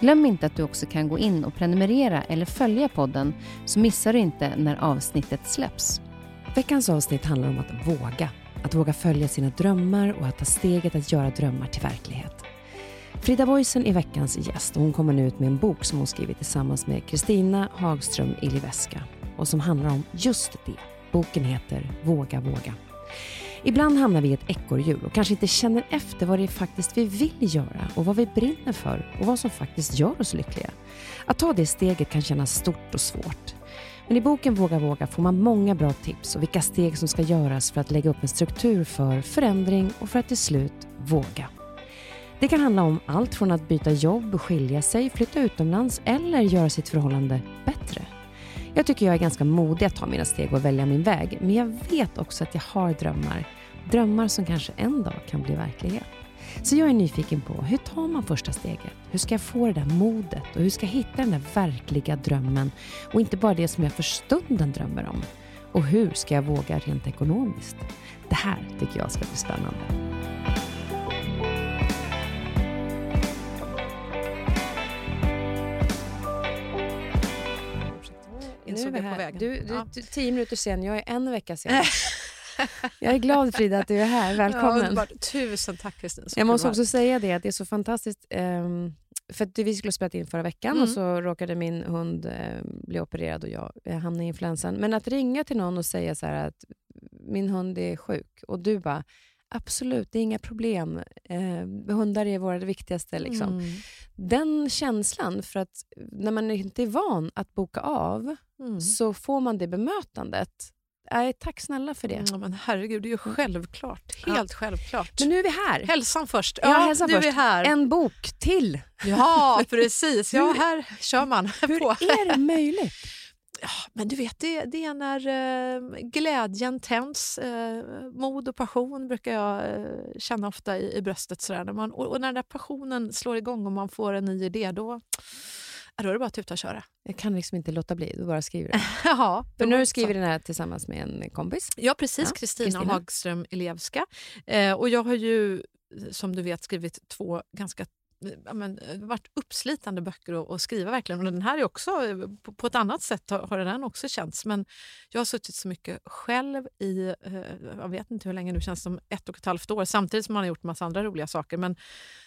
Glöm inte att du också kan gå in och prenumerera eller följa podden så missar du inte när avsnittet släpps. Veckans avsnitt handlar om att våga. Att våga följa sina drömmar och att ta steget att göra drömmar till verklighet. Frida Boisen är veckans gäst och hon kommer nu ut med en bok som hon skrivit tillsammans med Kristina Hagström Iliveska och som handlar om just det. Boken heter Våga våga. Ibland hamnar vi i ett ekorrhjul och kanske inte känner efter vad det är faktiskt vi vill göra och vad vi brinner för och vad som faktiskt gör oss lyckliga. Att ta det steget kan kännas stort och svårt. Men i boken Våga våga får man många bra tips och vilka steg som ska göras för att lägga upp en struktur för förändring och för att till slut våga. Det kan handla om allt från att byta jobb, skilja sig, flytta utomlands eller göra sitt förhållande bättre. Jag tycker jag är ganska modig att ta mina steg och välja min väg, men jag vet också att jag har drömmar. Drömmar som kanske en dag kan bli verklighet. Så jag är nyfiken på, hur tar man första steget? Hur ska jag få det där modet och hur ska jag hitta den där verkliga drömmen och inte bara det som jag för stunden drömmer om? Och hur ska jag våga rent ekonomiskt? Det här tycker jag ska bli spännande. Nu är vi här. Du, du, du, tio minuter sen, jag är en vecka sen. jag är glad Frida att du är här, Ja, välkommen. underbart. Tusen tack Kristin. Jag måste också säga det att det är så fantastiskt. ehm, för att vi skulle ha spelat in förra veckan Mm. och så råkade min hund eh, bli opererad och jag eh, hamnade i influensan. Men att ringa till någon och säga så att min hund är sjuk och du bara Absolut, det är inga problem. Eh, hundar är våra viktigaste. Liksom. Mm. Den känslan, för att när man inte är van att boka av Mm. så får man det bemötandet. Nej, tack snälla för det. Ja, men herregud, det är ju självklart. Helt självklart. Men nu är vi här. Hälsan först. Ja, Ja, hälsan du först. är här. En bok till. Ja, precis. Ja, Hur- här kör man Hur på. är det möjligt? Ja, men du vet, det, det är när eh, glädjen tänds. Eh, mod och passion brukar jag eh, känna ofta i, i bröstet. Sådär. När man, och, och när den där passionen slår igång och man får en ny idé, då, ja, då är det bara att tuta och köra. Jag kan liksom inte låta bli, du bara skriver det. Ja, För nu du så. den här tillsammans med en kompis. Ja, precis. Ja, Kristina Kristina. Hagström Elevska. Eh, och jag har ju, som du vet, skrivit två ganska ja, men, eh, varit uppslitande böcker att, att skriva verkligen. Och den här är också, på, på ett annat sätt har, har den också känts. Men jag har suttit så mycket själv i, eh, jag vet inte hur länge nu, känns som ett och ett halvt år. Samtidigt som man har gjort massa andra roliga saker. Men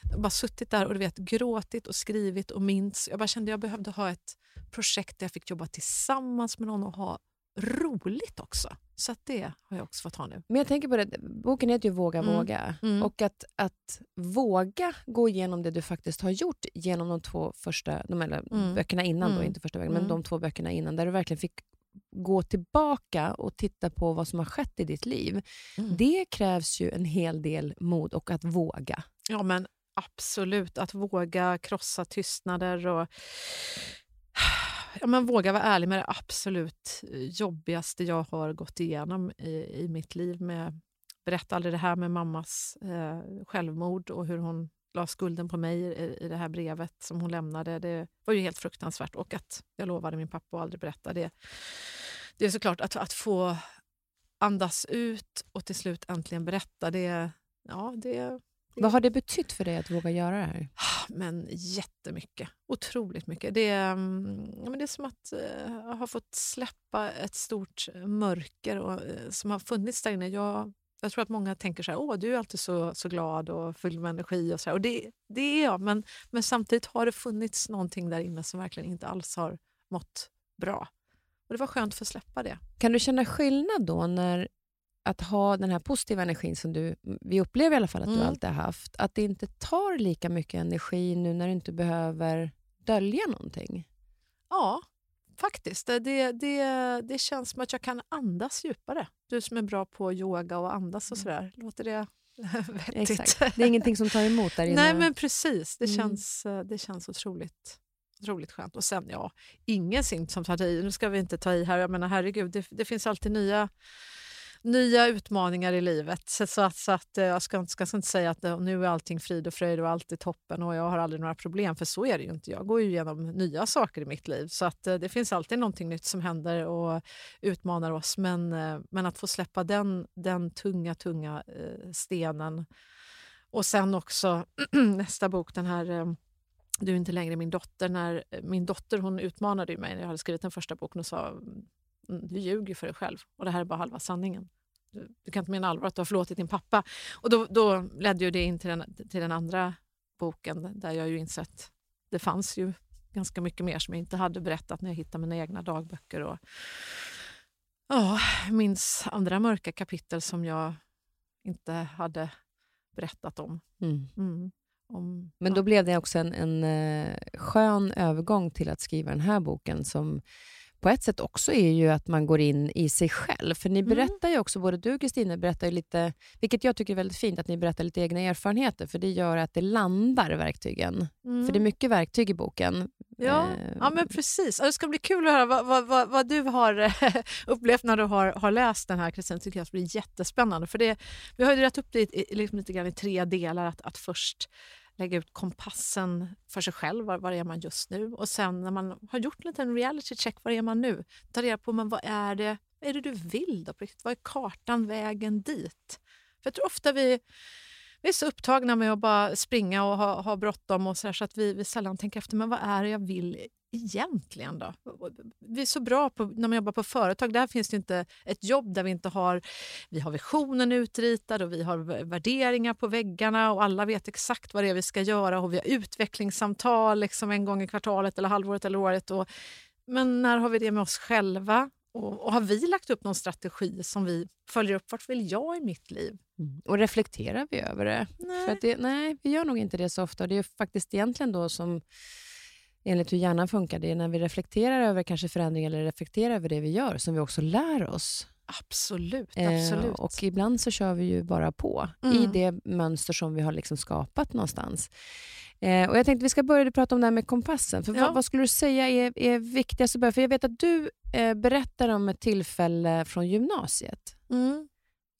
jag har bara suttit där och du vet, gråtit och skrivit och minns. Jag bara kände att jag behövde ha ett projekt där jag fick jobba tillsammans med någon och ha roligt också. Så det har jag också fått ha nu. Men jag tänker på det, boken heter ju Våga Mm. våga. Mm. Och att, att våga gå igenom det du faktiskt har gjort genom de två första de, eller Mm. böckerna innan, då, Mm. inte första böckerna, men Mm. de två böckerna innan, där du verkligen fick gå tillbaka och titta på vad som har skett i ditt liv. Det krävs ju en hel del mod och att våga. Ja, men absolut. Att våga krossa tystnader och ja, men våga vara ärlig med det absolut eh, jobbigaste jag har gått igenom i, i mitt liv. Med, berätta aldrig det här med mammas eh, självmord och hur hon la skulden på mig i, i det här brevet som hon lämnade. Det var ju helt fruktansvärt. Och att jag lovade min pappa att aldrig berätta det. Det är såklart att, att få andas ut och till slut äntligen berätta. Det, ja, det, vad har det betytt för dig att våga göra det här? men jättemycket. Otroligt mycket. Det, är, mm, ja, men det är som att eh, jag har fått släppa ett stort mörker och, eh, som har funnits där inne. Jag, jag tror att många tänker så här, åh du är alltid så, så glad och full med energi. Och så här. Och det, det är jag, men, men samtidigt har det funnits någonting där inne som verkligen inte alls har mått bra. Och Det var skönt att få släppa det. Kan du känna skillnad då när att ha den här positiva energin som du, vi upplever i alla fall att Mm. du alltid har haft, att det inte tar lika mycket energi nu när du inte behöver dölja någonting? Ja, faktiskt. Det, det, det, känns som att jag kan andas djupare. Du som är bra på yoga och andas och sådär. Låter det vettigt? Exakt. Det är ingenting som tar emot där inne? Nej, men precis. Det, Mm. känns, eh, det känns otroligt, otroligt skönt. Och sen, ja, ingenting som tar i. Nu ska vi inte ta i här. Jag menar, herregud, det, det finns alltid nya nya utmaningar i livet. Så, så, att, så att, eh, jag ska, inte- ska inte säga att eh, nu är allting frid och fröjd och allt är toppen och jag har aldrig några problem, för så är det ju inte. Jag går ju igenom nya saker i mitt liv. Så att, eh, det finns alltid någonting nytt som händer och utmanar oss. Men, men att få släppa den, den tunga, tunga stenen. Och sen också nästa bok, den här du är inte längre min dotter. När min dotter hon utmanade mig när jag hade skrivit den första boken och sa mm, du ljuger för dig själv och det här är bara halva sanningen. Du, du kan inte mena allvar att du har förlåtit din pappa. Och då, då ledde ju det in till den, till den andra boken där jag ju insett det fanns ju ganska mycket mer som jag inte hade berättat när jag hittade mina egna dagböcker. Och, ja, minns andra mörka kapitel som jag inte hade berättat om. Mm. Mm. om Men då blev det också en, en eh, skön övergång till att skriva den här boken som på ett sätt också är ju att man går in i sig själv. För ni Mm. berättar ju också, både du och Kristina berättar ju lite, vilket jag tycker är väldigt fint, att ni berättar lite egna erfarenheter, för det gör att det landar verktygen. Mm. För det är mycket verktyg i boken. Ja, Eh, ja men precis. Det ska bli kul att höra vad, vad, vad, vad du har upplevt när du har, har läst den här, Kristin. tycker jag ska bli jättespännande. För det, vi har ju delat upp det i- liksom lite grann i tre delar. Att, att först lägga ut kompassen för sig själv, var, var är man just nu? Och sen när man har gjort en liten reality check, var är man nu? Ta reda på men vad är det, vad är det du vill då? Vad är kartan, vägen dit? För jag tror ofta vi, vi är så upptagna med att bara springa och ha, ha bråttom och så, där, så att vi, vi sällan tänker efter. Men vad är det jag vill egentligen då? Vi är så bra på, när man jobbar på företag. Där finns det inte ett jobb där vi inte har... Vi har visionen utritad och vi har värderingar på väggarna och alla vet exakt vad det är vi ska göra och vi har utvecklingssamtal liksom en gång i kvartalet eller halvåret eller året. Och, men när har vi det med oss själva? Och, och har vi lagt upp någon strategi som vi följer upp? Vart vill jag i mitt liv? Mm. Och reflekterar vi över det? Nej. Det? Nej, vi gör nog inte det så ofta. Det är faktiskt egentligen då som, enligt hur hjärnan funkar, det är när vi reflekterar över kanske förändringar eller reflekterar över det vi gör som vi också lär oss. Absolut. Eh, absolut. och ibland så kör vi ju bara på Mm. i det mönster som vi har liksom skapat någonstans. Eh, och Jag tänkte vi ska börja prata om det här med kompassen. För Ja. vad, vad skulle du säga är, är viktigast att börja? För jag vet att du eh, berättar om ett tillfälle från gymnasiet. Mm.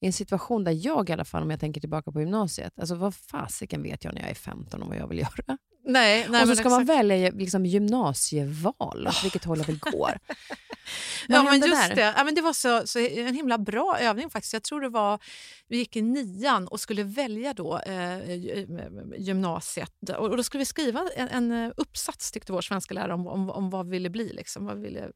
I en situation där jag i alla fall, om jag tänker tillbaka på gymnasiet, alltså vad fasiken vet jag när jag är 15 om vad jag vill göra? Nej, nej, och så ska man välja liksom, gymnasieval, åt vilket håll jag går. Vad Ja, men just där? det. Ja, men det var så, så en himla bra övning faktiskt. Jag tror det var, vi gick i nian och skulle välja då eh, gy- gymnasiet. Och, och då skulle vi skriva en, en uppsats tyckte vår svenska lärare om, om, om vad vi ville bli, liksom, vad vi ville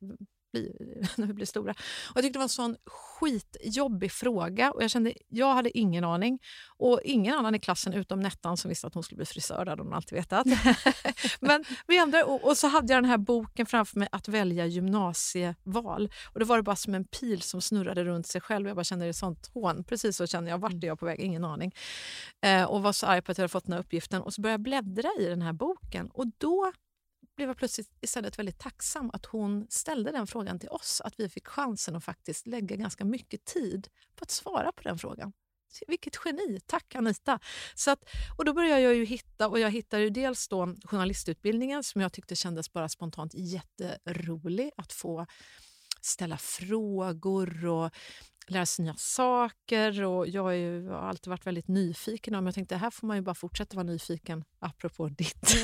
bli när vi blev stora. Och jag tyckte det var en sån skitjobbig fråga och jag kände, jag hade ingen aning. Och ingen annan i klassen utom Nettan som visste att hon skulle bli frisör, det hade hon alltid vetat. Men vi andra, och, och så hade jag den här boken framför mig att välja gymnasieval. Och då var det bara som en pil som snurrade runt sig själv. Jag bara kände det är sånt hån. Precis så kände jag. Vart är jag på väg? Ingen aning. Eh, och var så arg på att jag hade fått den här uppgiften. Och så började jag bläddra i den här boken. Och då blev jag plötsligt istället väldigt tacksam att hon ställde den frågan till oss. Att vi fick chansen att faktiskt lägga ganska mycket tid på att svara på den frågan. Vilket geni! Tack Anita! Så att, och då började jag ju hitta, och jag hittade ju dels då journalistutbildningen som jag tyckte kändes bara spontant jätterolig att få ställa frågor och lära sig nya saker och jag är ju, har alltid varit väldigt nyfiken. Men jag tänkte här får man ju bara fortsätta vara nyfiken, apropå ditt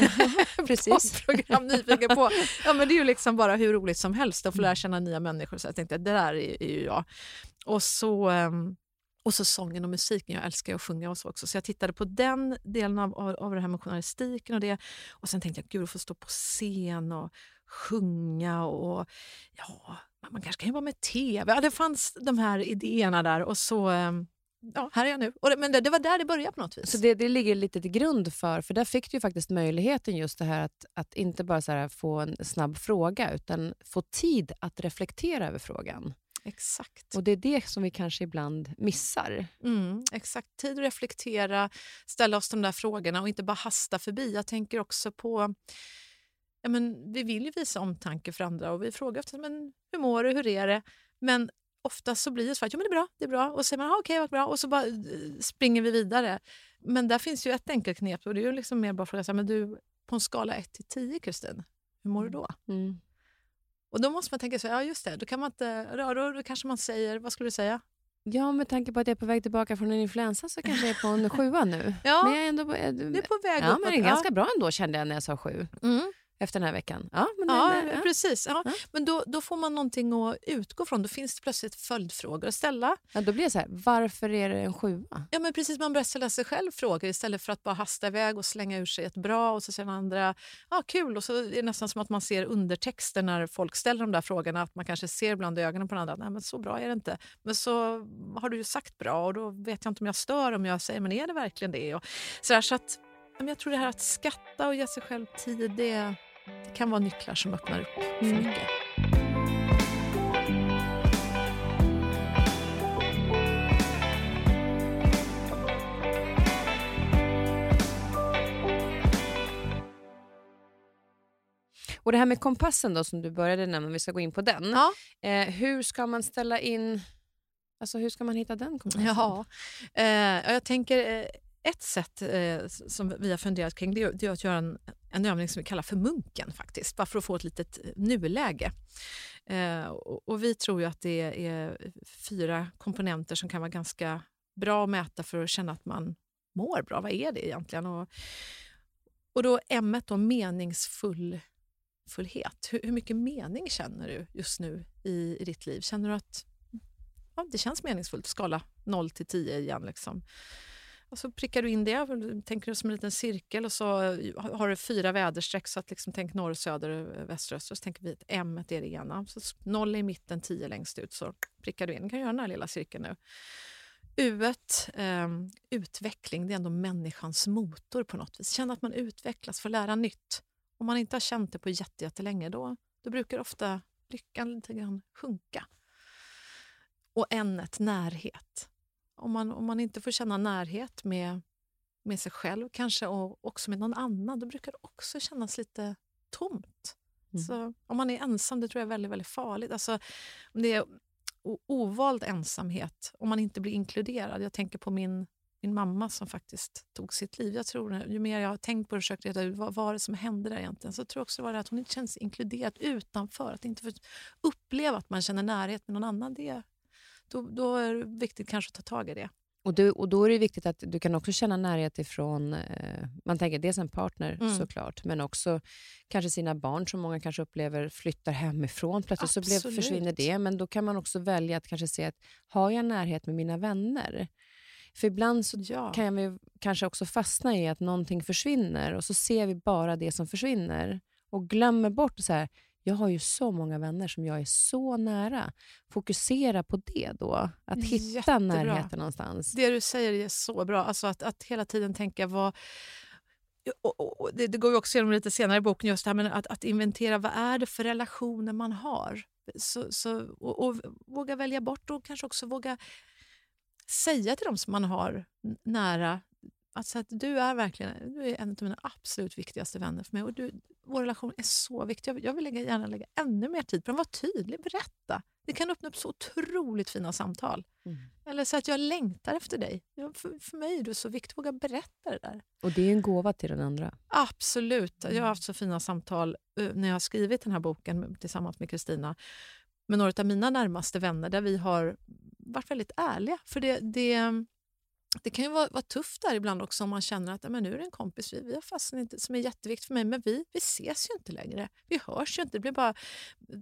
Precis. program Nyfiken på. Ja, men det är ju liksom bara hur roligt som helst att få lära känna nya människor. Så jag tänkte det där är, är ju jag. Och så, ehm, och så sången och musiken. Jag älskar att sjunga och så också. Så jag tittade på den delen av, av, av det här med journalistiken och det. Och sen tänkte jag, gud att få stå på scen och sjunga och ja, man kanske kan jobba med tv. Ja, det fanns de här idéerna där och så ehm, ja, här är jag nu. Det, men det, det, var där det började på något vis. Så det, det ligger lite till grund för, för där fick du ju faktiskt möjligheten just det här att, att inte bara så få en snabb fråga, utan få tid att reflektera över frågan. Exakt. Och det är det som vi kanske ibland missar. Mm, exakt. Tid att reflektera, ställa oss de där frågorna och inte bara hasta förbi. Jag tänker också på ja, men vi vill ju visa omtanke för andra och vi frågar ofta men, hur mår du, hur är det? Men ofta så blir det svaret ja, men det är bra, det är bra. Och så säger man okej, okay, bra. Och så bara eh, springer vi vidare. Men där finns ju ett enkelt knep och det är ju liksom mer bara att fråga men du, på en skala 1 till 10, Kristin, hur mår du då? Mm. Och då måste man tänka så ja just det, då, kan man inte, då, då, då kanske man säger, vad skulle du säga? Ja, med tanke på att jag är på väg tillbaka från en influensa så kanske jag är på en sjua nu. ja, men jag är ändå, du är på väg ja, uppåt. Men det är ganska bra ändå kände jag när jag sa sju. Mm efter den här veckan. Ja, men ja, ja. precis. Ja. ja. Men då, då får man någonting att utgå från. Då finns det plötsligt följdfrågor att ställa. Ja, då blir det så här, varför är det en sjua? Ja, men precis. Man börjar ställa sig själv frågor istället för att bara hasta iväg och slänga ur sig ett bra och så säger den andra ja, kul. Och så är det nästan som att man ser undertexter när folk ställer de där frågorna. Att man kanske ser bland ögonen på den andra, nej men så bra är det inte. Men så har du ju sagt bra och då vet jag inte om jag stör om jag säger, men är det verkligen det? Och så, där, så att, jag tror det här att skatta och ge sig själv tid, det det kan vara nycklar som öppnar upp för mm. mycket. Och det här med kompassen då som du började nämna, vi ska gå in på den. Ja. Eh, hur ska man ställa in, alltså hur ska man hitta den kompassen? Ja, eh, jag tänker eh, ett sätt eh, som vi har funderat kring det, det är att göra en, en övning som vi kallar för munken, faktiskt, bara för att få ett litet eh, nuläge. Eh, och, och, vi tror ju att det är fyra komponenter som kan vara ganska bra att mäta för att känna att man mår bra. Vad är det egentligen? Och, och då M då, meningsfullhet. Hur, hur mycket mening känner du just nu i, i ditt liv? Känner du att ja, det känns meningsfullt? Skala 0 till 10 igen. Liksom. Och så prickar du in det, tänker du som en liten cirkel och så eh, har du fyra väderstreck. Så att liksom, tänk norr, söder, eh, väster, öster. Så tänker vi att M är det ena. Så noll i mitten, tio längst ut. Så prickar du in. Du kan göra den här lilla cirkeln nu. U, eh, utveckling, det är ändå människans motor på något vis. Känna att man utvecklas, får lära nytt. Om man inte har känt det på jättelänge, då, då brukar ofta lyckan lite grann sjunka. Och N, närhet om man, om man inte får känna närhet med, med sig själv kanske och också med någon annan, då brukar det också kännas lite tomt. Mm. Så om man är ensam, det tror jag är väldigt, väldigt farligt. Alltså, om det är ovald ensamhet, om man inte blir inkluderad. Jag tänker på min, min mamma som faktiskt tog sitt liv. Jag tror, ju mer jag har tänkt på och försökt reda ut vad var det som hände där egentligen, så tror jag också det var det att hon inte känns inkluderad utanför. Att inte få uppleva att man känner närhet med någon annan, det då, då är det viktigt kanske att ta tag i det. Och, du, och Då är det viktigt att du kan också känna närhet ifrån, eh, man tänker dels en partner mm. såklart, men också kanske sina barn som många kanske upplever flyttar hemifrån. Plötsligt Absolut. så blev, försvinner det, men då kan man också välja att kanske se att har jag närhet med mina vänner? För ibland så ja. kan vi kanske också fastna i att någonting försvinner och så ser vi bara det som försvinner och glömmer bort så här, jag har ju så många vänner som jag är så nära. Fokusera på det då. Att hitta Jättebra. närheten någonstans. Det du säger är så bra. Alltså att, att hela tiden tänka vad... Och, och, det, det, går vi också igenom lite senare i boken, just här med att, att inventera vad är det för relationer man har. Så, så, och, och våga välja bort och kanske också våga säga till dem som man har nära Alltså att du är verkligen du är en av mina absolut viktigaste vänner för mig. Och du, vår relation är så viktig. Jag, jag vill lägga, gärna lägga ännu mer tid på den. Var tydlig, berätta. Det kan öppna upp så otroligt fina samtal. Mm. Eller så att jag längtar efter dig. För, för mig är du så viktig. Våga berätta det där. Och det är en gåva till den andra. Absolut. Jag har haft så fina samtal uh, när jag har skrivit den här boken tillsammans med Kristina med några av mina närmaste vänner där vi har varit väldigt ärliga. För det, det, det kan ju vara, vara tufft där ibland också om man känner att men nu är det en kompis vi, vi har fastnat inte, som är jätteviktig för mig men vi, vi ses ju inte längre. Vi hörs ju inte. Det blir bara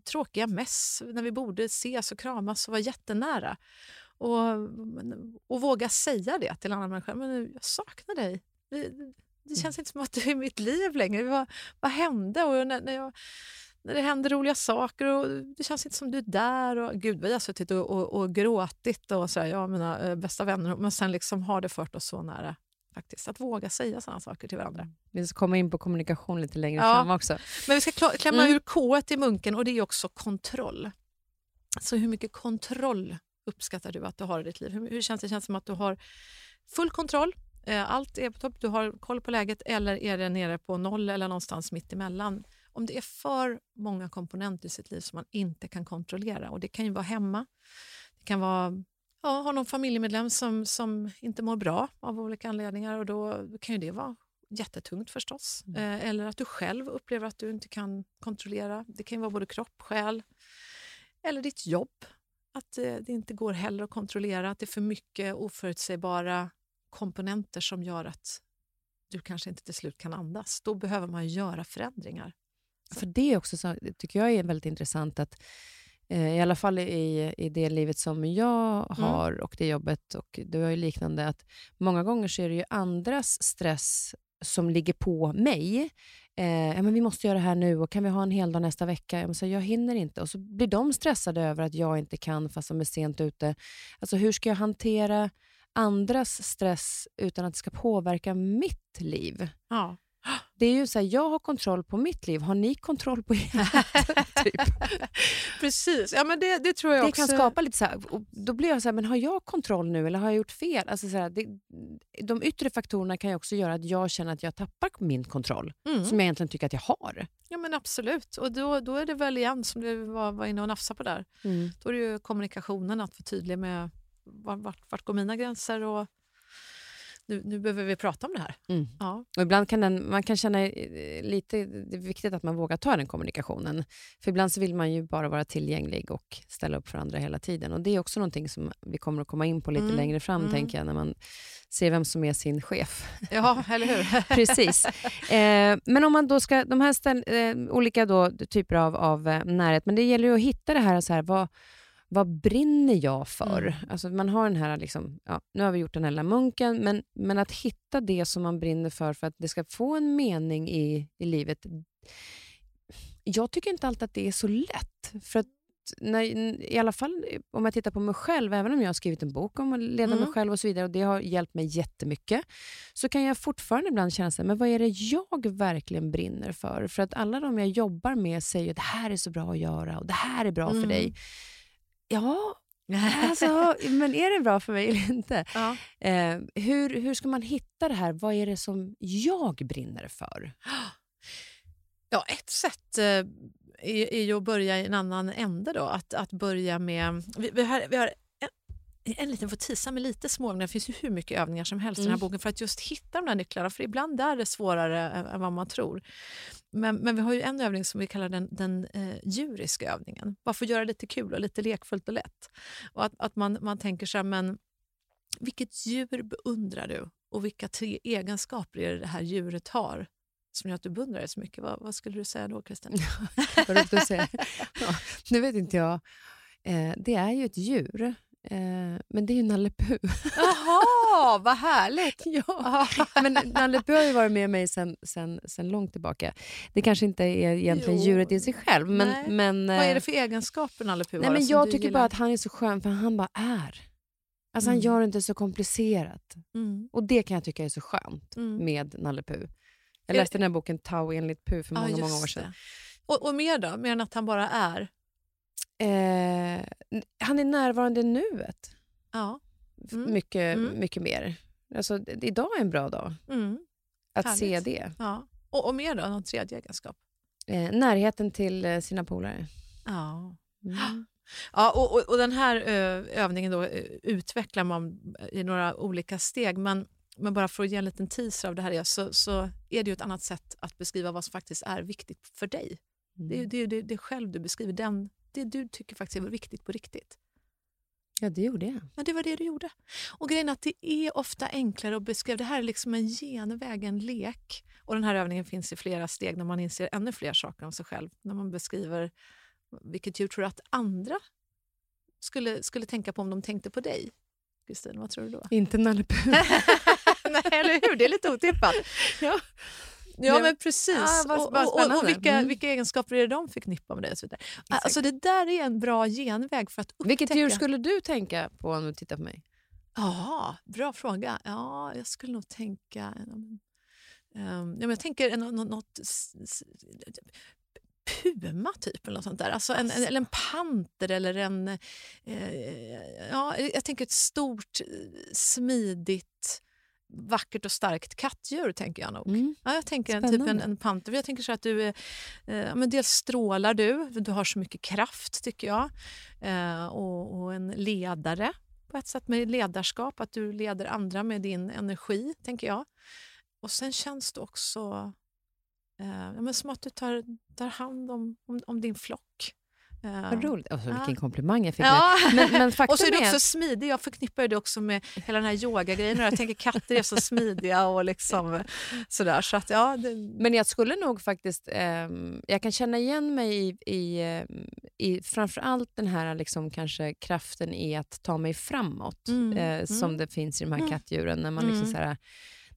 tråkiga mess när vi borde ses och kramas och vara jättenära. Och, och våga säga det till en annan människa. Men jag saknar dig. Det, det känns inte som att du är i mitt liv längre. Vad, vad hände? Och när, när jag, när det händer roliga saker och det känns inte som du är där. Och, Gud, vi har suttit och, och, och gråtit och så här, jag mina äh, bästa vänner, men sen liksom har det fört oss så nära. faktiskt. Att våga säga sådana saker till varandra. Vi ska komma in på kommunikation lite längre ja. fram också. Men vi ska klämma mm. ur K i munken och det är också kontroll. Så hur mycket kontroll uppskattar du att du har i ditt liv? Hur, hur känns det? känns som att du har full kontroll eh, allt är på topp, du har koll på läget eller är det nere på noll eller någonstans mitt emellan? Om det är för många komponenter i sitt liv som man inte kan kontrollera. Och Det kan ju vara hemma, det kan vara ja, ha någon familjemedlem som, som inte mår bra av olika anledningar och då kan ju det vara jättetungt förstås. Mm. Eh, eller att du själv upplever att du inte kan kontrollera. Det kan vara både kropp, själ eller ditt jobb. Att eh, det inte går heller att kontrollera, att det är för mycket oförutsägbara komponenter som gör att du kanske inte till slut kan andas. Då behöver man göra förändringar. För det är också så, tycker jag är väldigt intressant att eh, i alla fall i, i det livet som jag mm. har mm. och det jobbet, och du har ju liknande, att många gånger så är det ju andras stress som ligger på mig. Eh, ja, men vi måste göra det här nu och kan vi ha en hel dag nästa vecka? Jag, säga, jag hinner inte. Och så blir de stressade över att jag inte kan fast de är sent ute. Alltså hur ska jag hantera andras stress utan att det ska påverka mitt liv? Ja. Det är ju så här, jag har kontroll på mitt liv. Har ni kontroll på ert? typ. Precis, ja, men det, det tror jag det också. kan skapa lite så här, då blir jag så här, men har jag kontroll nu eller har jag gjort fel? Alltså så här, det, de yttre faktorerna kan ju också göra att jag känner att jag tappar min kontroll, mm. som jag egentligen tycker att jag har. Ja men absolut, och då, då är det väl igen som du var, var inne och nafsade på där. Mm. Då är det ju kommunikationen, att vara tydlig med vart, vart går mina gränser och nu, nu behöver vi prata om det här. Mm. Ja. Och ibland kan den, man kan känna eh, lite, det är viktigt att man vågar ta den kommunikationen. För ibland så vill man ju bara vara tillgänglig och ställa upp för andra hela tiden. Och Det är också någonting som vi kommer att komma in på lite mm. längre fram, mm. tänker jag, när man ser vem som är sin chef. Ja, eller hur? Precis. Eh, men om man då ska, de här ställ, eh, olika då, typer av, av eh, närhet, men det gäller ju att hitta det här, så här vad, vad brinner jag för? Mm. Alltså man har den här, liksom, ja, nu har vi gjort den här lilla munken, men, men att hitta det som man brinner för, för att det ska få en mening i, i livet. Jag tycker inte alltid att det är så lätt. För att när, I alla fall om jag tittar på mig själv, även om jag har skrivit en bok om att leda mm. mig själv och så vidare, och det har hjälpt mig jättemycket, så kan jag fortfarande ibland känna så men vad är det jag verkligen brinner för? För att alla de jag jobbar med säger att det här är så bra att göra och det här är bra mm. för dig. Ja, alltså, men är det bra för mig eller inte? Ja. Eh, hur, hur ska man hitta det här? Vad är det som jag brinner för? Ja, ett sätt eh, är, är ju att börja i en annan ände. Då. Att, att börja med... Vi, vi, har, vi har en liten, får tisa med lite småövningar. Det finns ju hur mycket övningar som helst mm. i den här mm. boken för att just hitta de där nycklarna. För ibland är det svårare än vad man tror. Men, men vi har ju en övning som vi kallar den, den eh, djuriska övningen. Bara för att göra det lite kul och lite lekfullt och lätt. Och att, att man, man tänker så här, men vilket djur beundrar du? Och vilka tre egenskaper är det det här djuret har som gör att du beundrar det så mycket? Vad, vad skulle du säga då, Kristin? vad roligt att säga. Ja, nu vet inte jag. Eh, det är ju ett djur. Eh, men det är ju Nalle Puh. Jaha, vad härligt! ja. Men Nalle Puh har ju varit med mig sen, sen, sen långt tillbaka. Det kanske inte är egentligen jo. djuret i sig själv. Men, men, vad är det eh, för egenskaper Nalle Puh har? Jag tycker bara att han är så skön, för han bara är. Alltså mm. Han gör det inte så komplicerat. Mm. Och Det kan jag tycka är så skönt mm. med Nalle Puh. Jag läste den här boken Tao enligt Puh för många, ja, många år sedan. Och, och mer då? Mer än att han bara är? Eh, han är närvarande i nuet. Ja. Mm. Mycket, mm. mycket mer. Alltså, idag är en bra dag. Mm. Att Härligt. se det. Ja. Och, och mer då? Någon tredje egenskap? Eh, närheten till eh, sina polare. Ja. Mm. Ja, och, och, och, den här övningen då utvecklar man i några olika steg. Men, men bara för att ge en liten teaser av det här så, så är det ju ett annat sätt att beskriva vad som faktiskt är viktigt för dig. Mm. Det är det, det, det själv du beskriver, den det du tycker faktiskt är viktigt på riktigt. Ja, det gjorde jag. Ja, det var det du gjorde. Och grejen är att det är ofta enklare att beskriva. Det här är liksom en genväg, en lek. Och den här övningen finns i flera steg när man inser ännu fler saker om sig själv. När man beskriver vilket djur tror du att andra skulle, skulle tänka på om de tänkte på dig? Kristin, vad tror du då? Inte Nalle. Nej, eller hur? Det är lite otippat. ja. Ja, men precis. Ah, vad- och, och, och, och vilka, Mm. vilka egenskaper är det de förknippar med det? Och så vidare. Alltså, det där är en bra genväg för att upptäcka... Vilket djur skulle du tänka på om du tittar på mig? Ja, bra fråga. Ja, jag skulle nog tänka... Um, ja, men jag tänker något... Puma, typ, eller något sånt där. Alltså en, en, eller en panter eller en... Eh, ja, jag tänker ett stort, eh, smidigt, vackert och starkt kattdjur. tänker jag nog. Mm. Ja, jag tänker en, typ en, en panter. Jag tänker så att du eh, men dels strålar du, du har så mycket kraft tycker jag. Eh, och, och en ledare på ett sätt med ledarskap, att du leder andra med din energi, tänker jag. Och sen känns det också eh, men som att du tar, tar hand om, om, om din flock. Eh, Vad roligt. Alltså, vilken Ja. komplimang jag fick. Ja. Men, men och så är du är... också smidig. Jag förknippar det också med hela den här yogagrejen. Jag tänker katter är så smidiga och liksom sådär. Så att, ja, det, Men jag skulle nog faktiskt... ehm, jag kan känna igen mig i, i, ehm, i framför allt den här liksom kanske kraften i att ta mig framåt Mm, eh, som mm. det finns i de här Mm. kattdjuren. När, man liksom Mm. så här,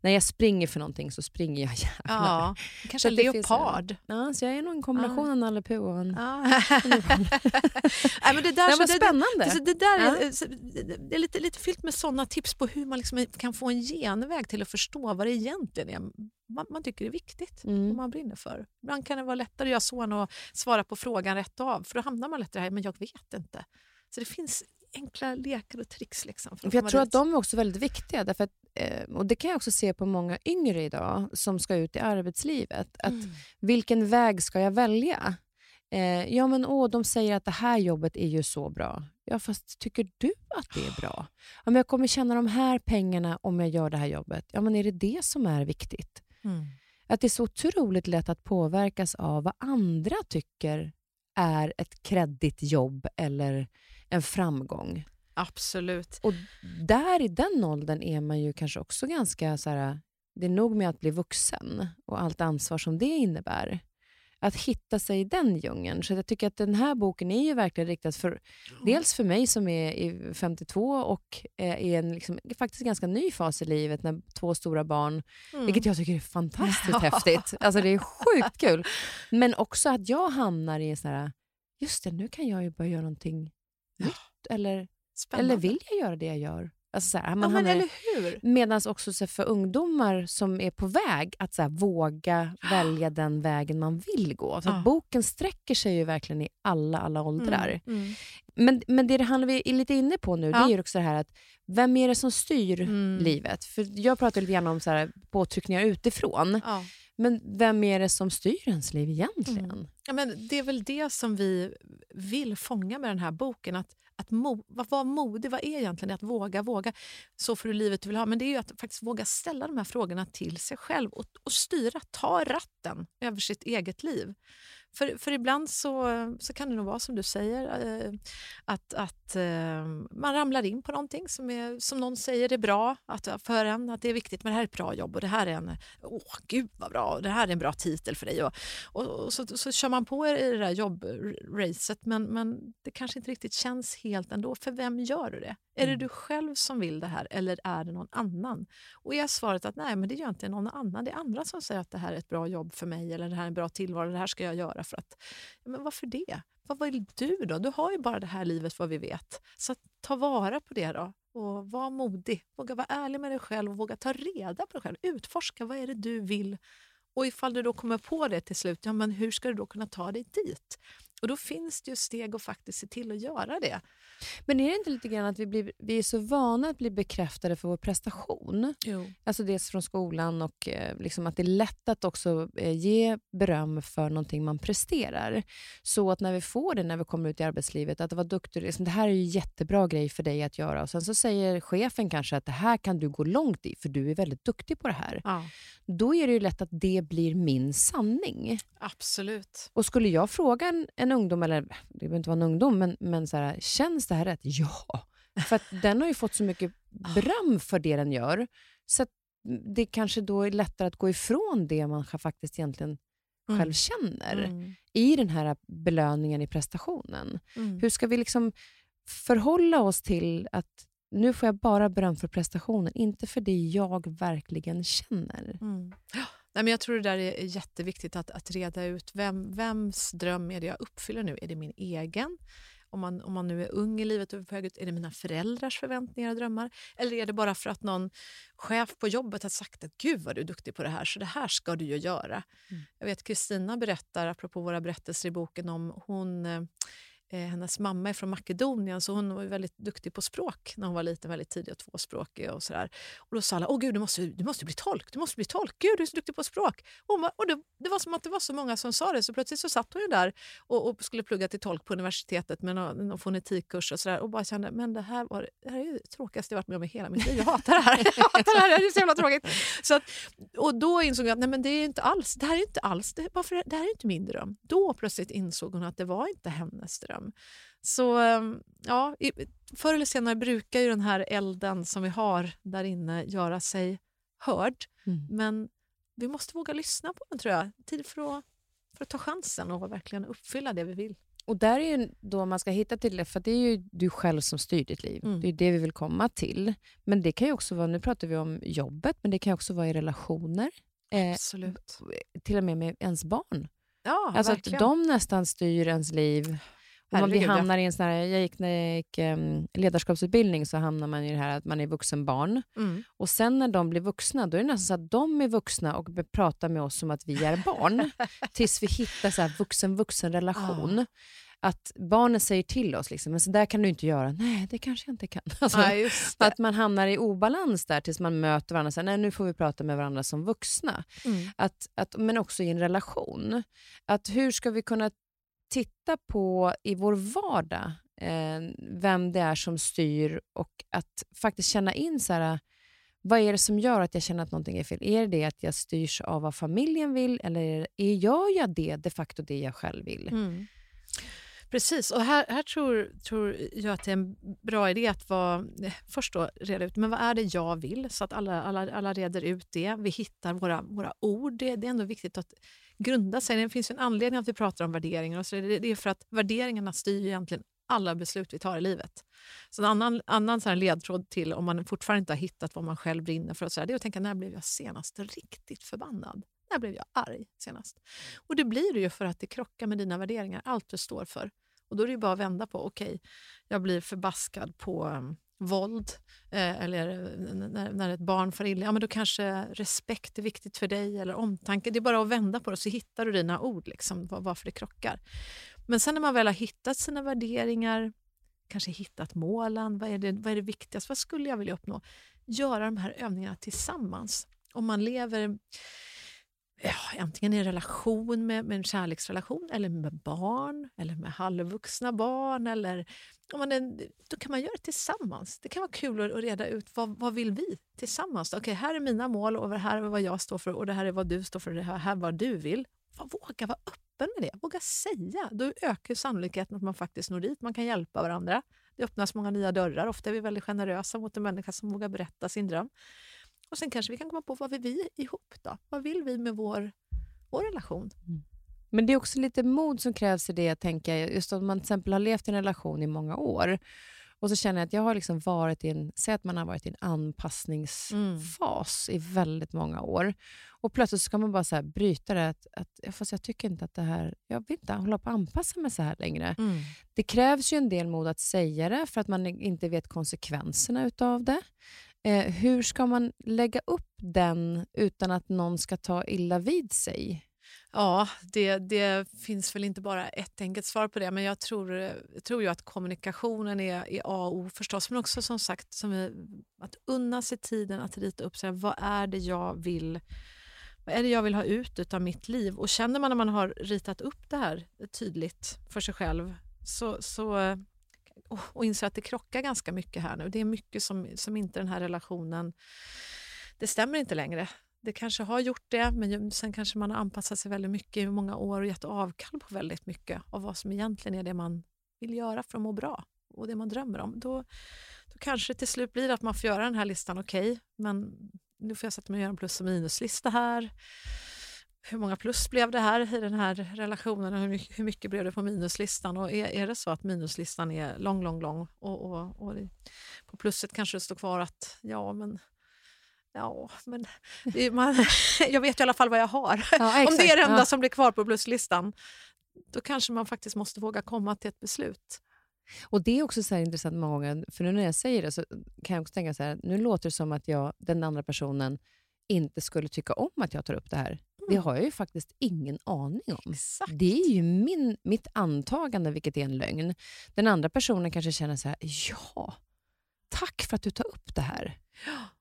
när jag springer för någonting så springer jag gärna. ja, kanske det en- leopard. Ja, så jag är nog en kombination Ja. av Nalle Puh och en... Ja. Nej, men det där, Det så var det, spännande. Så det, där Ja. är, så det- det är lite, lite fyllt med såna tips på hur man liksom kan få en genväg till att förstå vad det egentligen är man, man tycker är viktigt och Mm. man brinner för. Ibland kan det vara lättare att göra så än att svara på frågan rätt av för då hamnar man lättare här, men jag vet inte. Så det finns enkla lekar och tricks. Liksom för För jag tror dit. att de är också väldigt viktiga. Därför att, eh, och Det kan jag också se på många yngre idag som ska ut i arbetslivet. Att Mm. Vilken väg ska jag välja? Eh, ja, men åh, de säger att det här jobbet är ju så bra. Ja, fast tycker du att det är bra? Ja, men jag kommer tjäna de här pengarna om jag gör det här jobbet. Ja, men är det det som är viktigt? Mm. Att det är så otroligt lätt att påverkas av vad andra tycker är ett kreddigt jobb eller en framgång. Absolut. Och där i den åldern är man ju kanske också ganska så här, det är nog med att bli vuxen och allt ansvar som det innebär. Att hitta sig i den djungeln. Så jag tycker att den här boken är ju verkligen riktad för dels för mig som är i 52 och är i en liksom, faktiskt ganska ny fas i livet när två stora barn, Mm. vilket jag tycker är fantastiskt häftigt. Alltså det är sjukt kul. Men också att jag hamnar i sån här, just det, nu kan jag ju börja göra någonting nytt. Eller Spännande. eller vill jag göra det jag gör? Alltså så här, ja, man men, hamnar-? Medan också så för ungdomar som är på väg att så här, våga välja den vägen man vill gå. Så Ja. boken sträcker sig ju verkligen i alla, alla åldrar. Mm. Mm. Men, men det det handlar vi är lite inne på nu, det Ja. är ju också det här att vem är det som styr Mm. livet? För Jag pratar lite grann om så här, påtryckningar utifrån. Ja. Men vem är det som styr ens liv egentligen? Mm. Ja, men det är väl det som vi vill fånga med den här boken. Att, att mo, vad vara modig, vad är egentligen det? Att våga, våga. Så får du livet du vill ha. Men det är ju att faktiskt våga ställa de här frågorna till sig själv och, och styra, ta ratten över sitt eget liv. För, för ibland så, så kan det nog vara som du säger, eh, att, att eh, man ramlar in på någonting som, är, som någon säger är bra att, för en, att det är viktigt, men det här är ett bra jobb och det här är en, åh gud vad bra, och det här är en bra titel för dig. Och, och, och så, så kör man på i det där jobbracet men, men det kanske inte riktigt känns helt ändå. För vem gör du det? Är det du själv som vill det här eller är det någon annan? Och är svaret att nej, men det gör inte någon annan. Det är andra som säger att det här är ett bra jobb för mig eller det här är en bra tillvaro, det här ska jag göra för att... Men varför det? Vad vill du då? Du har ju bara det här livet vad vi vet. Så ta vara på det då och var modig. Våga vara ärlig med dig själv och våga ta reda på dig själv. Utforska vad är det du vill och ifall du då kommer på det till slut, ja, men hur ska du då kunna ta dig dit? Och då finns det ju steg att faktiskt se till att göra det. Men är det inte lite grann att vi, blir, vi är så vana att bli bekräftade för vår prestation? Jo. Alltså dels från skolan och eh, liksom att det är lätt att också eh, ge beröm för någonting man presterar. Så att när vi får det när vi kommer ut i arbetslivet, att vara duktig, liksom, det här är ju jättebra grej för dig att göra. Och sen så säger chefen kanske att det här kan du gå långt i, för du är väldigt duktig på det här. Ja, Då är det ju lätt att det blir min sanning. absolut. Och skulle jag fråga en, en ungdom, eller det behöver inte vara en ungdom, men, men så här, känns det här rätt? Ja, För att den har ju fått så mycket beröm för det den gör. Så det kanske då är lättare att gå ifrån det man faktiskt egentligen Mm. själv känner Mm. i den här belöningen i prestationen. Mm. Hur ska vi liksom förhålla oss till att nu får jag bara beröm för prestationen, inte för det jag verkligen känner? Mm. Nej, men jag tror det där är jätteviktigt att, att reda ut vem, vems dröm är det jag uppfyller nu. Är det min egen? Om man, om man nu är ung i livet och är det mina föräldrars förväntningar och drömmar? Eller är det bara för att någon chef på jobbet har sagt att gud vad du är duktig på det här, så det här ska du ju göra. Mm. Jag vet Kristina berättar, apropå våra berättelser i boken, om hon eh, Eh, hennes mamma är från Makedonien så hon var väldigt duktig på språk när hon var liten, väldigt tidig och tvåspråkig. Och, sådär. och då sa alla, åh gud du måste, du måste bli tolk, du måste bli tolk, gud du är så duktig på språk. Och, hon var, och det, det var som att det var så många som sa det så plötsligt så satt hon ju där och, och skulle plugga till tolk på universitetet med någon, någon fonetikkurs och sådär och bara kände, men det här, var, det här är ju det tråkigaste jag varit med om i hela mitt liv. Jag hatar det här. Jag hatar det här, det är så jävla tråkigt. Så att, och då insåg jag att nej, men det, är inte alls, det här är inte alls, det, varför, det här är inte min dröm. Då plötsligt insåg hon att det var inte hennes dröm. Så ehm, ja, förr eller senare brukar ju den här elden som vi har där inne göra sig hörd. Mm. Men vi måste våga lyssna på den tror jag. Tid för att, för att ta chansen och verkligen uppfylla det vi vill. Och där är ju då man ska hitta till det, för det är ju du själv som styr ditt liv. Mm. Det är det vi vill komma till. Men det kan ju också vara, nu pratar vi om jobbet, men det kan ju också vara i relationer. Eh, Absolut. till och med med ens barn. Ja, alltså verkligen. att de nästan styr ens liv. Man, vi hamnar i en sån här, jag gick, när jag gick em, ledarskapsutbildning så hamnar man i det här att man är vuxen barn. Mm. Och sen när de blir vuxna, då är det nästan så att de är vuxna och pratar med oss som att vi är barn. tills vi hittar så vuxen-vuxen-relation. Att barnen säger till oss, liksom, men så där kan du inte göra. Nej, det kanske jag inte kan. Alltså, det. att man hamnar i obalans där tills man möter varandra. Så här, Nej, nu får vi prata med varandra som vuxna. Mm. Att, att, men också i en relation. Att hur ska vi kunna titta på i vår vardag eh, vem det är som styr och att faktiskt känna in så här, vad är det som gör att jag känner att någonting är fel? Är det det att jag styrs av vad familjen vill eller är gör jag det de facto det jag själv vill? Mm. Precis, och här, här tror, tror jag att det är en bra idé att vara, eh, först då reda ut men vad är det jag vill, så att alla, alla, alla reder ut det. Vi hittar våra, våra ord. Det, det är ändå viktigt att grunda sig. Det finns ju en anledning att vi pratar om värderingar. Och så det, det är för att värderingarna styr egentligen alla beslut vi tar i livet. Så en annan, annan så här ledtråd till om man fortfarande inte har hittat vad man själv brinner för, och så här, det är att tänka när blev jag senast riktigt förbannad? När blev jag arg senast? Och det blir det ju för att det krockar med dina värderingar, allt du står för. Och då är det ju bara att vända på, okej, jag blir förbaskad på um, våld eh, eller eh, när, när ett barn far illa, ja, men då kanske respekt är viktigt för dig eller omtanke. Det är bara att vända på det så hittar du dina ord, liksom, var, varför det krockar. Men sen när man väl har hittat sina värderingar, kanske hittat målen, vad är det, vad är det viktigaste, vad skulle jag vilja uppnå? Göra de här övningarna tillsammans. Om man lever ja, antingen i en relation med, med en kärleksrelation eller med barn eller med halvvuxna barn. Eller, om man är, då kan man göra det tillsammans. Det kan vara kul att, att reda ut vad, vad vill vi tillsammans. Okej, här är mina mål och det här är vad jag står för och det här är vad du står för och det här, här är vad du vill. Våga vara öppen med det. Våga säga. Då ökar sannolikheten att man faktiskt når dit. Man kan hjälpa varandra. Det öppnas många nya dörrar. Ofta är vi väldigt generösa mot en människa som vågar berätta sin dröm. Och sen kanske vi kan komma på vad vill vi ihop då? Vad vill vi med vår, vår relation? Men det är också lite mod som krävs i det, tänker jag. Just om man till exempel har levt i en relation i många år och så känner jag att jag har liksom varit i en, säg att man har varit i en anpassningsfas i väldigt många år. Och plötsligt ska man bara så här bryta det, att, att fast jag tycker inte att det här, jag vill inte hålla på att anpassa mig så här längre. Det krävs ju en del mod att säga det för att man inte vet konsekvenserna utav det. Eh, hur ska man lägga upp den utan att någon ska ta illa vid sig? Ja, det, det finns väl inte bara ett enkelt svar på det, men jag tror, jag tror ju att kommunikationen är, är A och O förstås, men också som sagt som är, att unna sig tiden att rita upp så här, vad är det jag vill vad är det jag vill ha ut av mitt liv? Och känner man när man har ritat upp det här tydligt för sig själv så, så, eh, och, och inser att det krockar ganska mycket här nu. Det är mycket som, som inte den här relationen, det stämmer inte längre. Det kanske har gjort det, men sen kanske man har anpassat sig väldigt mycket i många år och gett avkall på väldigt mycket av vad som egentligen är det man vill göra för att må bra och det man drömmer om, då, då kanske det till slut blir att man får göra den här listan. Okej, okay, men nu får jag sätta mig och göra en plus och minuslista här. Hur många plus blev det här i den här relationen? Hur mycket, hur mycket blev det på minuslistan? Och är, är det så att minuslistan är lång, lång, lång och, och, och på plusset kanske det står kvar att ja, men Ja, men man, jag vet i alla fall vad jag har. Ja, Om det är det enda ja. som blir kvar på pluslistan, då kanske man faktiskt måste våga komma till ett beslut. Och Det är också så intressant många gånger, för nu när jag säger det så kan jag också tänka så här, nu låter det som att jag, den andra personen inte skulle tycka om att jag tar upp det här. Mm. Det har jag ju faktiskt ingen aning om. Exakt. Det är ju min, mitt antagande, vilket är en lögn. Den andra personen kanske känner så här, ja, tack för att du tar upp det här.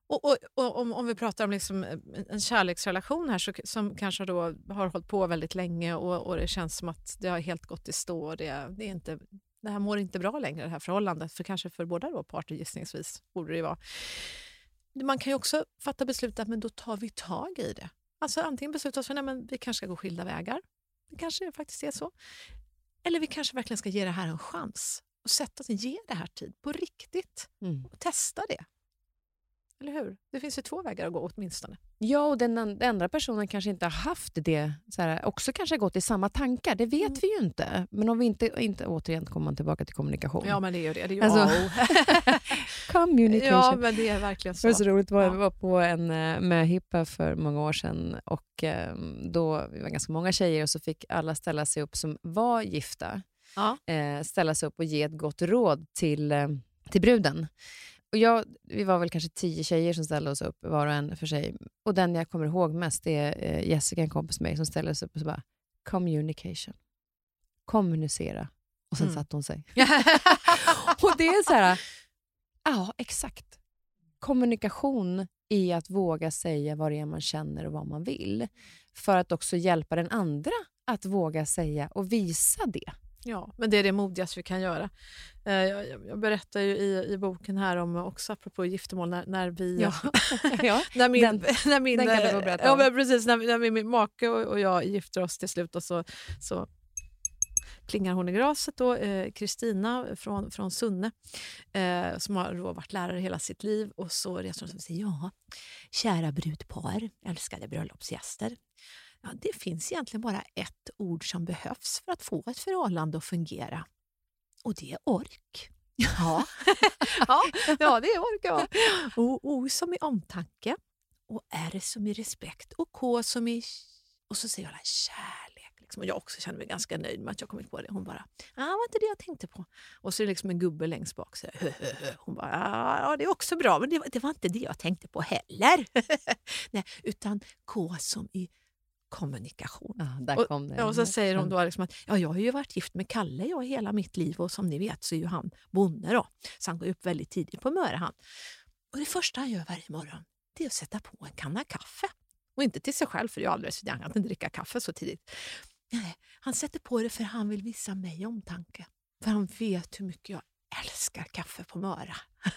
Och, och, och om, om, vi pratar om liksom en kärleksrelation här så, som kanske då har hållit på väldigt länge och, och det känns som att det har helt gått i stå. Och det, det, är inte, det här mår inte bra längre, det här förhållandet. För kanske för båda då parter gissningsvis borde det vara. Man kan ju också fatta beslut att men då tar vi tag i det. Alltså antingen besluta oss för att vi kanske ska gå skilda vägar. Det kanske faktiskt är så. Eller vi kanske verkligen ska ge det här en chans och sätta oss ge det här tid på riktigt. Mm. Och testa det. Eller hur? Det finns ju två vägar att gå åtminstone. Ja, och den, den andra personen kanske inte har haft det, så här, också kanske har gått i samma tankar. Det vet mm. vi ju inte. Men om vi inte, inte återigen kommer man tillbaka till kommunikation. Ja, men det är ju det. det är ju alltså, communication. Ja, men det är verkligen så. Det var så roligt. Var, ja. var på en uh, möhippa för många år sedan och um, då vi var ganska många tjejer och så fick alla ställa sig upp som var gifta. Ja. Uh, ställa sig upp och ge ett gott råd till, uh, till bruden. Och jag, vi var väl kanske tio tjejer som ställde oss upp, var och en för sig. Och den jag kommer ihåg mest är eh, Jessica, en kompis med mig, som ställde sig upp och så bara communication. Kommunicera. Och sen mm. satte hon sig. och det är så här, ja exakt. Kommunikation i att våga säga vad det är man känner och vad man vill. För att också hjälpa den andra att våga säga och visa det. Ja, men det är det modigaste vi kan göra. Eh, jag, jag berättar ju i, i boken här om, också apropå giftermål, när, när vi... Ja. ja. när min, den, när min, den kan du eh, berätta om. Ja, precis. När, när min, min make och, och jag gifter oss till slut och så, så klingar hon i graset, Kristina eh, från, från Sunne, eh, som har då varit lärare hela sitt liv. Och så reser hon och säger ja, kära brudpar, älskade bröllopsgäster. Ja, det finns egentligen bara ett ord som behövs för att få ett förhållande att fungera. Och det är ork. Ja, ja, ja det är ork. Ja. Och O som i omtanke, och R som i respekt och K som i... Och så säger alla kärlek. Liksom. Och jag också känner mig ganska nöjd med att jag kommit på det. Hon bara, ja, var inte det jag tänkte på. Och så är det liksom en gubbe längst bak. Så hon bara, ja, det är också bra, men det var, det var inte det jag tänkte på heller. Nej, utan K som i kommunikation. Ja. Och, och så säger hon då liksom att ja, jag har ju varit gift med Kalle jag hela mitt liv och som ni vet så är ju han bonde då. Så han går upp väldigt tidigt på Möre han. Och det första han gör varje morgon det är att sätta på en kanna kaffe. Och inte till sig själv för det är alldeles för young att inte dricka kaffe så tidigt. Nej, han sätter på det för han vill visa mig omtanke. För han vet hur mycket jag älskar kaffe på Möra.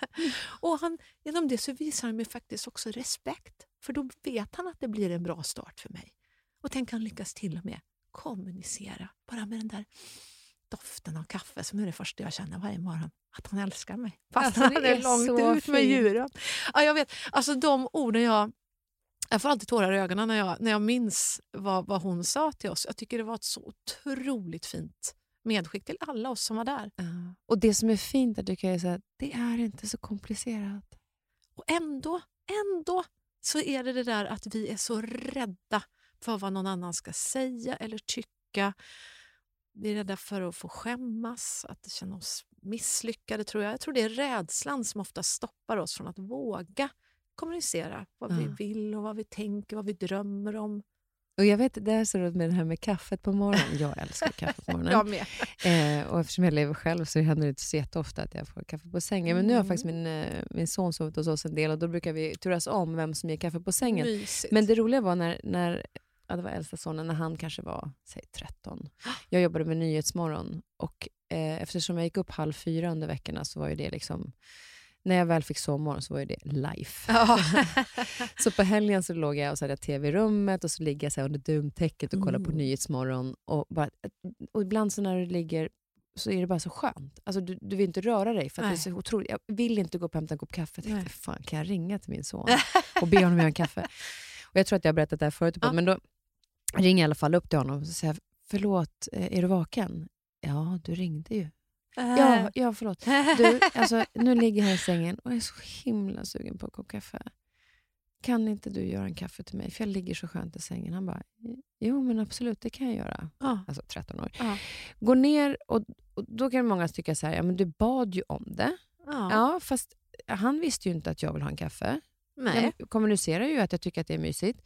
Och han, genom det så visar han mig faktiskt också respekt. För då vet han att det blir en bra start för mig. Och tänk han lyckas till och med kommunicera bara med den där doften av kaffe som är det första jag känner varje morgon. Att han älskar mig. Fast alltså, han är, är långt ut fint. med djuren. Ja, jag vet, alltså de orden jag... Jag får alltid tårar i ögonen när jag, när jag minns vad, vad hon sa till oss. Jag tycker det var ett så otroligt fint medskick till alla oss som var där. Uh, och Det som är fint att du kan säga att det är inte så komplicerat. Och ändå, ändå så är det det där att vi är så rädda för vad någon annan ska säga eller tycka. Vi är rädda för att få skämmas, att känna oss misslyckade. tror Jag Jag tror det är rädslan som ofta stoppar oss från att våga kommunicera vad ja. vi vill och vad vi tänker, vad vi drömmer om. Och jag vet, Det är så roligt med det här med kaffet på morgonen. Jag älskar kaffe på morgonen. jag med. Eh, och eftersom jag lever själv så händer det inte så jätteofta att jag får kaffe på sängen. Men nu har faktiskt min, eh, min son sovit hos oss en del och då brukar vi turas om vem som ger kaffe på sängen. Mysigt. Men det roliga var när, när ja, det var äldsta sonen, när han kanske var säg, 13. Jag jobbade med Nyhetsmorgon och eh, eftersom jag gick upp halv fyra under veckorna så var ju det liksom när jag väl fick sovmorgon så var ju det life. Ja. så på helgen så låg jag och så hade jag tv i rummet och så ligger jag så under duntäcket och kollar mm. på Nyhetsmorgon. Och, bara, och ibland så när du ligger så är det bara så skönt. Alltså, du, du vill inte röra dig för att det är så otroligt. Jag vill inte gå upp och hämta en kopp kaffe. Jag tänkte, fan kan jag ringa till min son och be honom göra en kaffe? Och jag tror att jag har berättat det här förut, Ja. men då ringer i alla fall upp till honom och säger, förlåt, eh, är du vaken? Ja, du ringde ju. Ja, ja förlåt. Du, alltså, nu ligger jag här i sängen och jag är så himla sugen på en kopp kaffe. Kan inte du göra en kaffe till mig? För jag ligger så skönt i sängen. Han bara, jo men absolut, det kan jag göra. Ja. Alltså 13 år. Ja. Går ner och, och då kan många tycka så här, ja men du bad ju om det. Ja. Ja, fast han visste ju inte att jag vill ha en kaffe. Nej. Jag kommunicerar ju att jag tycker att det är mysigt.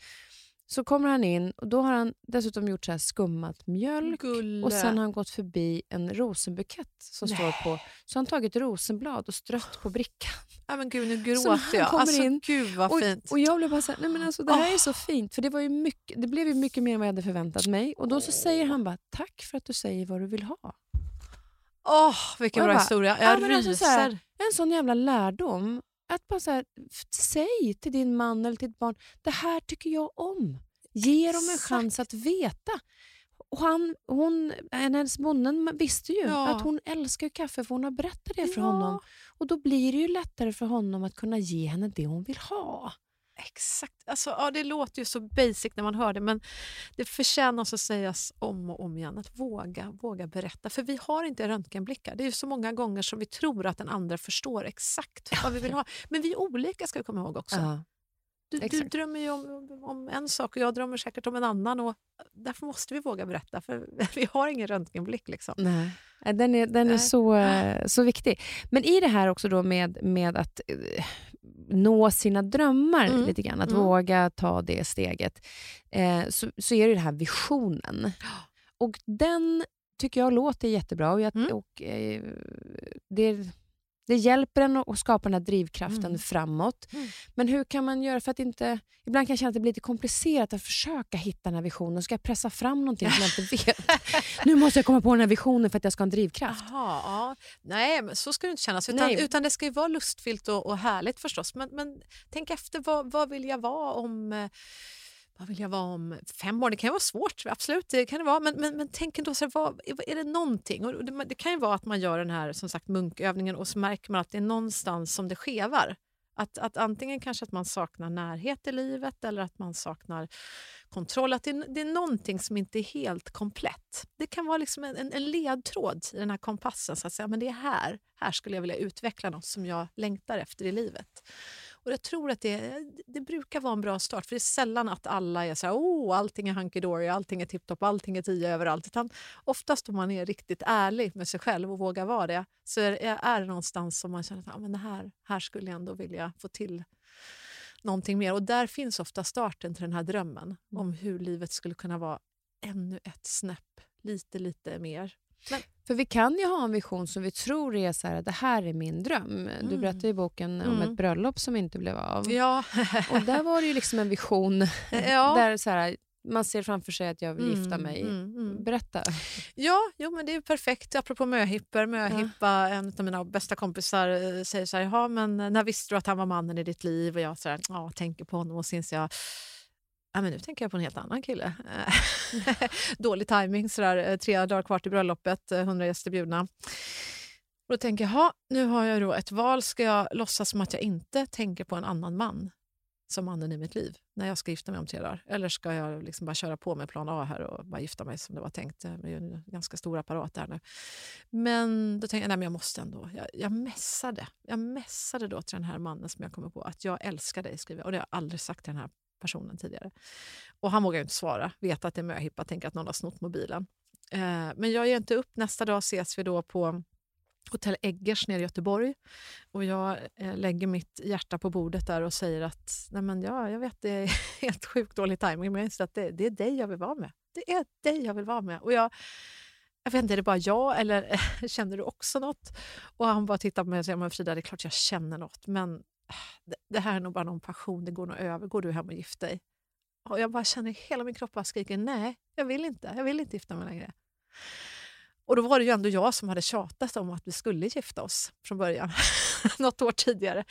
Så kommer han in och då har han dessutom gjort så här skummat mjölk. Gulle. Och sen har han gått förbi en rosenbukett som Nej. står på. Så han tagit rosenblad och strött på brickan. Ja, men gud, nu gråter jag. Alltså, in gud vad Och, fint. och jag blev bara så här, nej men alltså det här Åh. är så fint. För det, var ju mycket, det blev ju mycket mer än vad jag hade förväntat mig. Och då så säger han bara, tack för att du säger vad du vill ha. Åh, vilken Och jag bra bara, historia. ja, Jag men ryser. alltså så här, En sån jävla lärdom. Att bara så här, säg till din man eller till ditt barn, det här tycker jag om. Ge dem en chans att veta. Och han, hon, hennes bonden visste ju Ja. att hon älskar kaffe för hon har berättat det för Ja. honom. Och då blir det ju lättare för honom att kunna ge henne det hon vill ha. Exakt. Alltså, ja, det låter ju så basic när man hör det, men det förtjänar att sägas om och om igen. Att våga, våga berätta. För vi har inte röntgenblickar. Det är ju så många gånger som vi tror att den andra förstår exakt vad vi vill ha. Men vi är olika ska vi komma ihåg också. Ja. Du, du drömmer ju om, om en sak och jag drömmer säkert om en annan. Och därför måste vi våga berätta, för vi har ingen röntgenblick. Liksom. Nej. Nej, Den är, den är Nej. så, eh, så viktig. Men i det här också då med, med att eh, nå sina drömmar Mm. lite grann, att Mm. våga ta det steget, eh, så, så är det den här visionen. Och den tycker jag låter jättebra och, jag, Mm. och eh, det, det hjälper en att skapa den här drivkraften Mm. framåt. Mm. Men hur kan man göra för att inte... Ibland kan jag känna att det blir lite komplicerat att försöka hitta den här visionen. Ska jag pressa fram någonting som jag inte vet? nu måste jag komma på den här visionen för att jag ska ha en drivkraft. Jaha, ja. Nej, så ska det inte kännas. Utan, Nej. utan det ska ju vara lustfyllt och, och härligt förstås. Men, men tänk efter, vad, vad vill jag vara om... Vad vill jag vara om fem år? Det kan ju vara svårt, absolut. det kan det vara. Men, men, men tänk ändå, så här, vad, är det någonting? Och det, det kan ju vara att man gör den här som sagt munkövningen och så märker man att det är någonstans som det skevar. Att, att antingen kanske att man saknar närhet i livet eller att man saknar kontroll. Att det, är- det är någonting som inte är helt komplett. Det kan vara liksom en, en, en ledtråd i den här kompassen. Så att säga, men det är här, här skulle jag vilja utveckla något som jag längtar efter i livet. Och jag tror att det, det brukar vara en bra start, för det är sällan att alla är så här, oh, allting är hunky-dory, allting är tipptopp, allting är tio överallt. Utan oftast om man är riktigt ärlig med sig själv och vågar vara det, så är, är det någonstans som man känner att ah, men det här, här skulle jag ändå vilja få till någonting mer. Och där finns ofta starten till den här drömmen om hur livet skulle kunna vara ännu ett snäpp, lite, lite mer. För vi kan ju ha en vision som vi tror är så här, det här är min dröm. Du Mm. berättade i boken om Mm. ett bröllop som inte blev av. Ja, Och där var det ju liksom en vision ja. där så här, man ser framför sig att jag vill gifta Mm, mig. mm, mm. Berätta. Ja, jo, men det är perfekt. Apropå möhippor. Möhippa, en av mina bästa kompisar eh, säger så här, "Jaha, men när visste du att han var mannen i ditt liv? Och jag så här, ja, tänker på honom och så inser jag Ja, men nu tänker jag på en helt annan kille. Eh, Dålig timing, sådär, eh, tre dagar kvar till bröllopet, eh, 100 gäster bjudna. Och då tänker jag, "Ha, nu har jag då ett val. Ska jag låtsas som att jag inte tänker på en annan man som mannen i mitt liv när jag ska gifta mig om tre dagar? Eller ska jag liksom bara köra på med plan A här och bara gifta mig som det var tänkt? Det är en ganska stor apparat där nu. Men då tänkte jag, nej men jag måste ändå. Jag, jag mässade. Jag mässade då till den här mannen som jag kommer på att jag älskar dig, skriver jag. Och det har jag aldrig sagt till den här personen tidigare. Och han vågar inte svara, vet att det är möhippa, tänker att någon har snott mobilen. Eh, men jag ger inte upp. Nästa dag ses vi då på Hotell Eggers nere i Göteborg. Och jag eh, lägger mitt hjärta på bordet där och säger att Nej, men ja, jag vet det är helt sjukt dålig timing men jag inser att det, det är dig jag vill vara med. Det är dig jag vill vara med. Och jag, jag vet inte, är det bara jag eller känner du också något? Och han bara tittar på mig och säger men Frida, det är klart jag känner något men det, här är nog bara någon passion, det går nog över. Går du hem och gift dig? Och jag bara känner hela min kropp bara skriker nej, jag vill inte. Jag vill inte gifta mig längre. Och då var det ju ändå jag som hade tjatat om att vi skulle gifta oss från början, något år tidigare.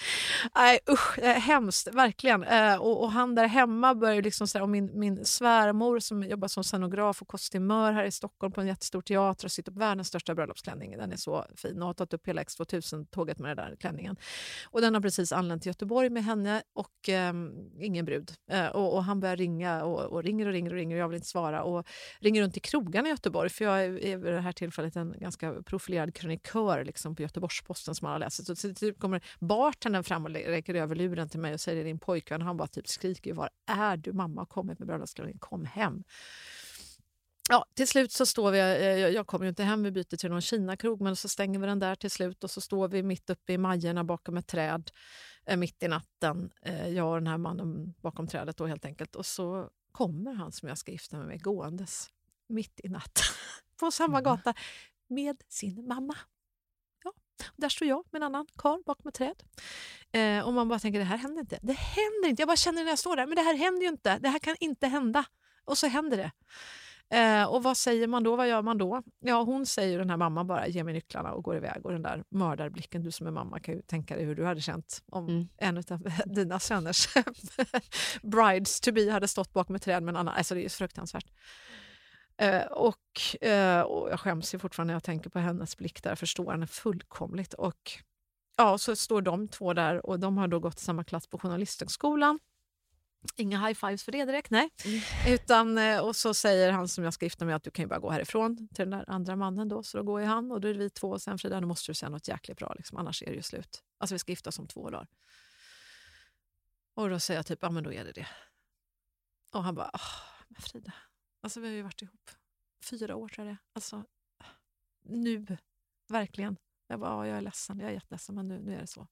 Nej, usch, hemskt, verkligen. Eh, och, och, han där hemma började liksom så här, och min, min svärmor som jobbar som scenograf och kostymör här i Stockholm på en jättestor teater och sitter på världens största bröllopsklänning. Den är så fin och har tagit upp hela X2000-tåget med den där klänningen. Och den har precis anlänt till Göteborg med henne och eh, ingen brud. Eh, och, och, han börjar ringa och, och, ringer och ringer och ringer och jag vill inte svara. Och ringer runt till krogarna i Göteborg för jag är, är det här tillfället en ganska profilerad krönikör liksom, på Göteborgs-Posten som alla läser. Så, så typ kommer bartendern fram och räcker över luren till mig och säger din pojkvän. Han bara typ skriker var är du? Mamma har kommit med bröllopsklänning. Kom hem. Ja, till slut så står vi, eh, jag, jag kommer ju inte hem, vi byter till någon Kina-krog men så stänger vi den där till slut och så står vi mitt uppe i Majerna bakom ett träd eh, mitt i natten. Eh, jag och den här mannen bakom trädet då helt enkelt. Och så kommer han som jag ska gifta mig med gåendes mitt i natten på samma gata med sin mamma. Ja, där står jag med en annan karl bakom ett träd. Eh, och man bara tänker, det här händer inte. Det händer inte. Jag bara känner när jag står där, men det här händer ju inte. Det här kan inte hända. Och så händer det. Eh, och vad säger man då? Vad gör man då? Ja, hon säger den här mamman bara, ge mig nycklarna och går iväg. Och den där mördarblicken, du som är mamma kan ju tänka dig hur du hade känt om mm. en av dina söners brides to be hade stått bakom ett träd med en annan. Alltså det är fruktansvärt. Eh, och, eh, och jag skäms ju fortfarande när jag tänker på hennes blick där, förstår henne fullkomligt. Och ja, så står de två där och de har då gått samma klass på Journalisthögskolan. Inga high-fives för det direkt, nej. Mm. Utan, eh, och så säger han som jag ska gifta mig att du kan ju bara gå härifrån till den där andra mannen. Då, så då går ju han och då är det vi två. Och sen Frida, nu måste du säga något jäkligt bra, liksom, annars är det ju slut. Alltså vi ska gifta oss om två dagar. Och då säger jag typ, ja men då är det det. Och han bara, men Frida, alltså vi har ju varit ihop fyra år tror jag det Alltså, nu, verkligen. Jag bara, ja, jag är ledsen, jag är jätteledsen men nu, nu är det så.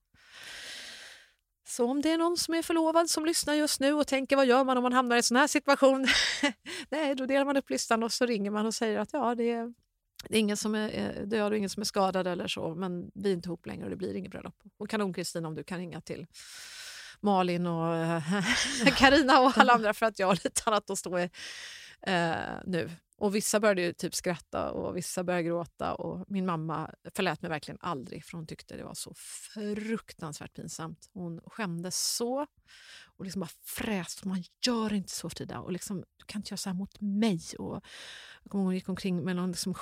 Så om det är någon som är förlovad som lyssnar just nu och tänker vad gör man om man hamnar i en sån här situation? Nej, då delar man upp listan och så ringer man och säger att ja, det är, det är ingen som är död och ingen som är skadad eller så, men vi är inte ihop längre och det blir inget bröllop. Och kanon Kristina om du kan ringa till Malin och Karina och alla andra för att jag har lite annat att stå i eh, nu. Och Vissa började typ skratta och vissa började gråta. Och Min mamma förlät mig verkligen aldrig för hon tyckte det var så fruktansvärt pinsamt. Hon skämdes så och liksom bara fräste. Man gör inte så Frida. Och liksom, du kan inte göra så här mot mig. Och jag kommer ihåg hon gick omkring med någon liksom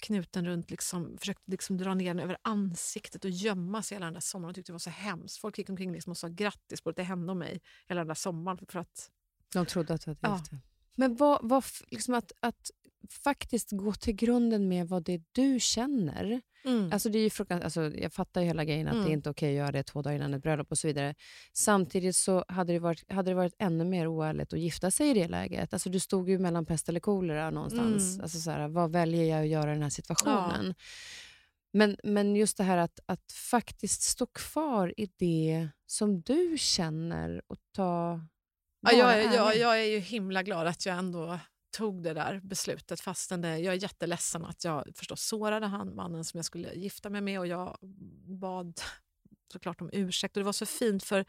knuten runt. Liksom, försökte liksom dra ner den över ansiktet och gömma sig hela den där sommaren. Hon tyckte det var så hemskt. Folk gick omkring liksom och sa grattis både till henne och mig hela den där sommaren. För att, De trodde att du hade gift ja. Men vad, vad, liksom att, att faktiskt gå till grunden med vad det är du känner. Mm. Alltså det är ju alltså jag fattar ju hela grejen att mm. det är inte okej okay att göra det två dagar innan ett bröllop och så vidare. Samtidigt så hade det varit, hade det varit ännu mer oärligt att gifta sig i det läget. Alltså du stod ju mellan pest eller kolera någonstans. Mm. Alltså så här, vad väljer jag att göra i den här situationen? Ja. Men, men just det här att, att faktiskt stå kvar i det som du känner och ta Ja, jag, jag, jag är ju himla glad att jag ändå tog det där beslutet fastän det, jag är jätteledsen att jag förstås sårade han, mannen som jag skulle gifta mig med och jag bad såklart om ursäkt. Och det var så fint för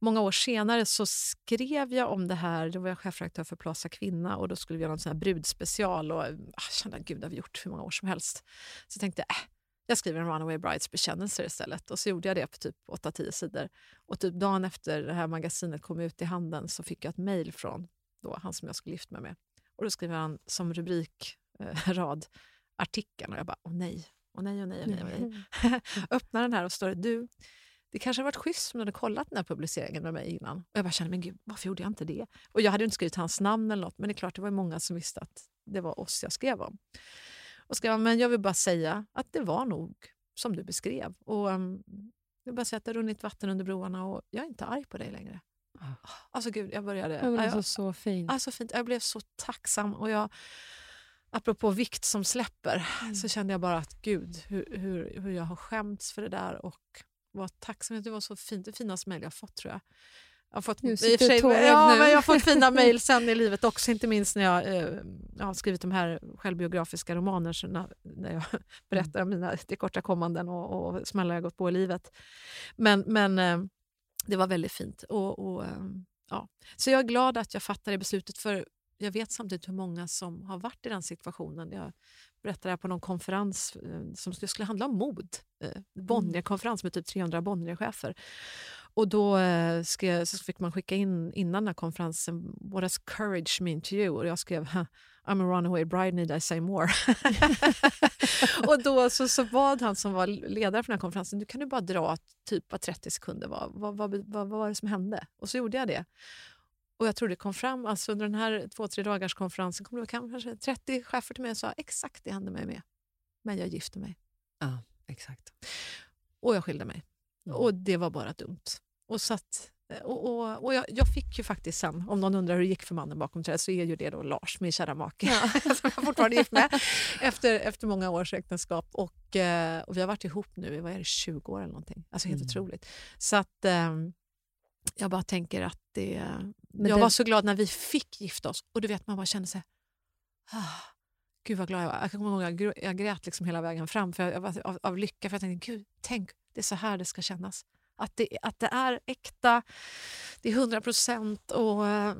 många år senare så skrev jag om det här. Då var jag chefredaktör för Plaza Kvinna och då skulle vi göra en sån här brudspecial. Och, ah, jag kände gud, det har vi gjort hur många år som helst. Så jag tänkte, äh, jag skriver en Runaway Brides bekännelser istället. Och så gjorde jag det på typ 8-10 sidor. Och typ dagen efter det här magasinet kom ut i handen så fick jag ett mejl från då, han som jag skulle gifta mig med. Och då skriver han som rubrikrad eh, artikeln och jag bara, åh nej, åh nej, åh nej, åh nej. Åh nej. Öppnar den här och står det, du, det kanske hade varit schysst om du hade kollat den här publiceringen med mig innan. Och jag bara kände, men gud, varför gjorde jag inte det? Och jag hade inte skrivit hans namn eller något, men det är klart, det var många som visste att det var oss jag skrev om. Och skrev, men jag vill bara säga att det var nog som du beskrev. Och um, jag vill bara säga att det har runnit vatten under broarna och jag är inte arg på dig längre. Alltså gud, jag började... Ja, alltså, jag, så fint. Alltså fint. Jag blev så tacksam. Och jag, apropå vikt som släpper mm. så kände jag bara att gud, hur, hur, hur jag har skämts för det där och var tacksam. Det var så fint. Det finaste mejl jag fått tror jag. Jag har fått, sig, ja, men jag har fått fina mejl sen i livet också, inte minst när jag, eh, jag har skrivit de här självbiografiska romanerna när jag berättar om mina tillkortakommanden och, och smällar jag gått på i livet. Men, men eh, det var väldigt fint. Och, och, ehm, ja. Så jag är glad att jag fattade beslutet för jag vet samtidigt hur många som har varit i den situationen. Jag berättade på någon konferens eh, som skulle handla om mod. Eh, Bonnierkonferens med typ 300 Bonnierchefer. Och då eh, skrev, så fick man skicka in innan den här konferensen What does courage mean to you? Och jag skrev I'm a runaway bride, need I say more? och då så, så bad han som var ledare för den här konferensen, du kan du bara dra typ 30 sekunder, vad, vad, vad, vad, vad var det som hände? Och så gjorde jag det. Och jag tror det kom fram, alltså under den här två, tre dagars konferensen kom det kanske 30 chefer till mig och sa exakt det hände mig med. Men jag gifte mig. Ja, exakt. Och jag skilde mig. Mm. Och det var bara dumt. Och, så att, och, och, och jag, jag, fick ju faktiskt sen, om någon undrar hur det gick för mannen bakom trädet, så är ju det då Lars, min kära make, ja. som jag fortfarande är gift med efter, efter många års äktenskap. Och, eh, och vi har varit ihop nu i vad är det, 20 år eller någonting. Alltså helt mm. otroligt. Så att eh, jag bara tänker att det... Men jag det... var så glad när vi fick gifta oss och du vet man bara kände sig... Ah, gud vad glad jag var. Jag kommer ihåg jag, grät liksom hela vägen fram för jag, jag av, av, lycka för jag tänkte gud, tänk det är så här det ska kännas. Att det, att det är äkta, det är hundra procent och äh,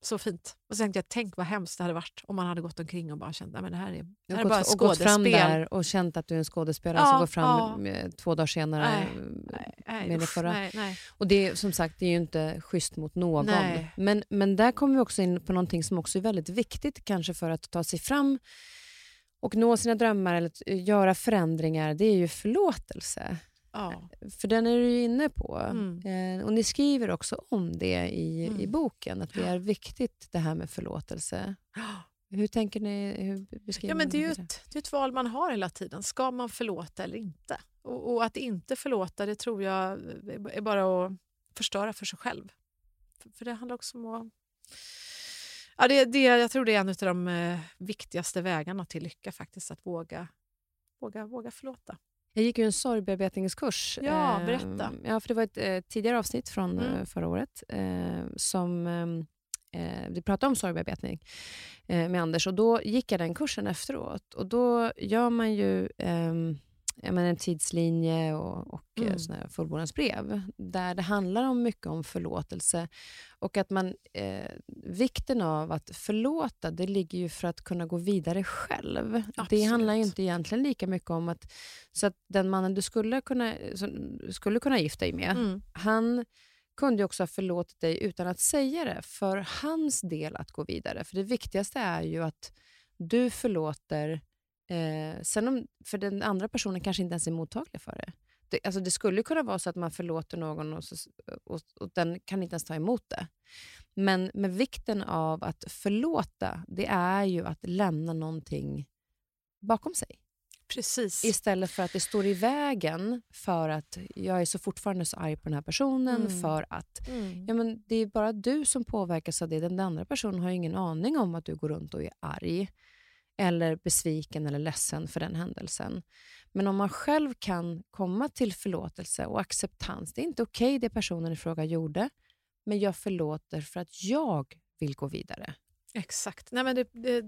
så fint. Och så tänkte jag, tänk vad hemskt det hade varit om man hade gått omkring och bara känt att det här är, det här är bara skådespel. gått fram där och känt att du är en skådespelare ja, som går fram ja. två dagar senare nej, nej, med usch, förra. Nej, nej. Och det som sagt, det är ju inte schysst mot någon. Men, men där kommer vi också in på någonting som också är väldigt viktigt kanske för att ta sig fram och nå sina drömmar eller göra förändringar. Det är ju förlåtelse. Ja. För den är du ju inne på. Mm. Eh, och Ni skriver också om det i, mm. i boken, att det är viktigt det här med förlåtelse. Hur tänker ni? Hur beskriver ja, men det är ju ett, det är ett val man har hela tiden. Ska man förlåta eller inte? Och, och, att inte förlåta, det tror jag är bara att förstöra för sig själv. För, för det handlar också om att... Ja, det, det, jag tror det är en av de eh, viktigaste vägarna till lycka, faktiskt, att våga, våga, våga förlåta. Jag gick ju en sorgbearbetningskurs. Ja, berätta. Eh, ja, för det var ett eh, tidigare avsnitt från mm. eh, förra året som ehm, eh, vi pratade om sorgbearbetning med Anders och då gick jag den kursen efteråt och då gör man ju ehm, menar, en tidslinje och, och mm. fullbordansbrev där det handlar om mycket om förlåtelse och att man, eh, vikten av att förlåta, det ligger ju för att kunna gå vidare själv. Absolut. Det handlar ju inte egentligen lika mycket om att, så att den mannen du skulle kunna, skulle kunna gifta dig med, mm. han kunde ju också ha förlåtit dig utan att säga det, för hans del att gå vidare. För det viktigaste är ju att du förlåter Eh, sen om, för den andra personen kanske inte ens är mottaglig för det. Det, alltså det skulle kunna vara så att man förlåter någon och, så, och, och, den kan inte ens ta emot det. Men med vikten av att förlåta, det är ju att lämna någonting bakom sig. Precis. Istället för att det står i vägen för att jag är så fortfarande så arg på den här personen. Mm. För att mm. ja, men Det är bara du som påverkas av det. Den andra personen har ingen aning om att du går runt och är arg eller besviken eller ledsen för den händelsen. Men om man själv kan komma till förlåtelse och acceptans. Det är inte okej okay det personen i fråga gjorde, men jag förlåter för att jag vill gå vidare. Exakt. Nej, men det, det,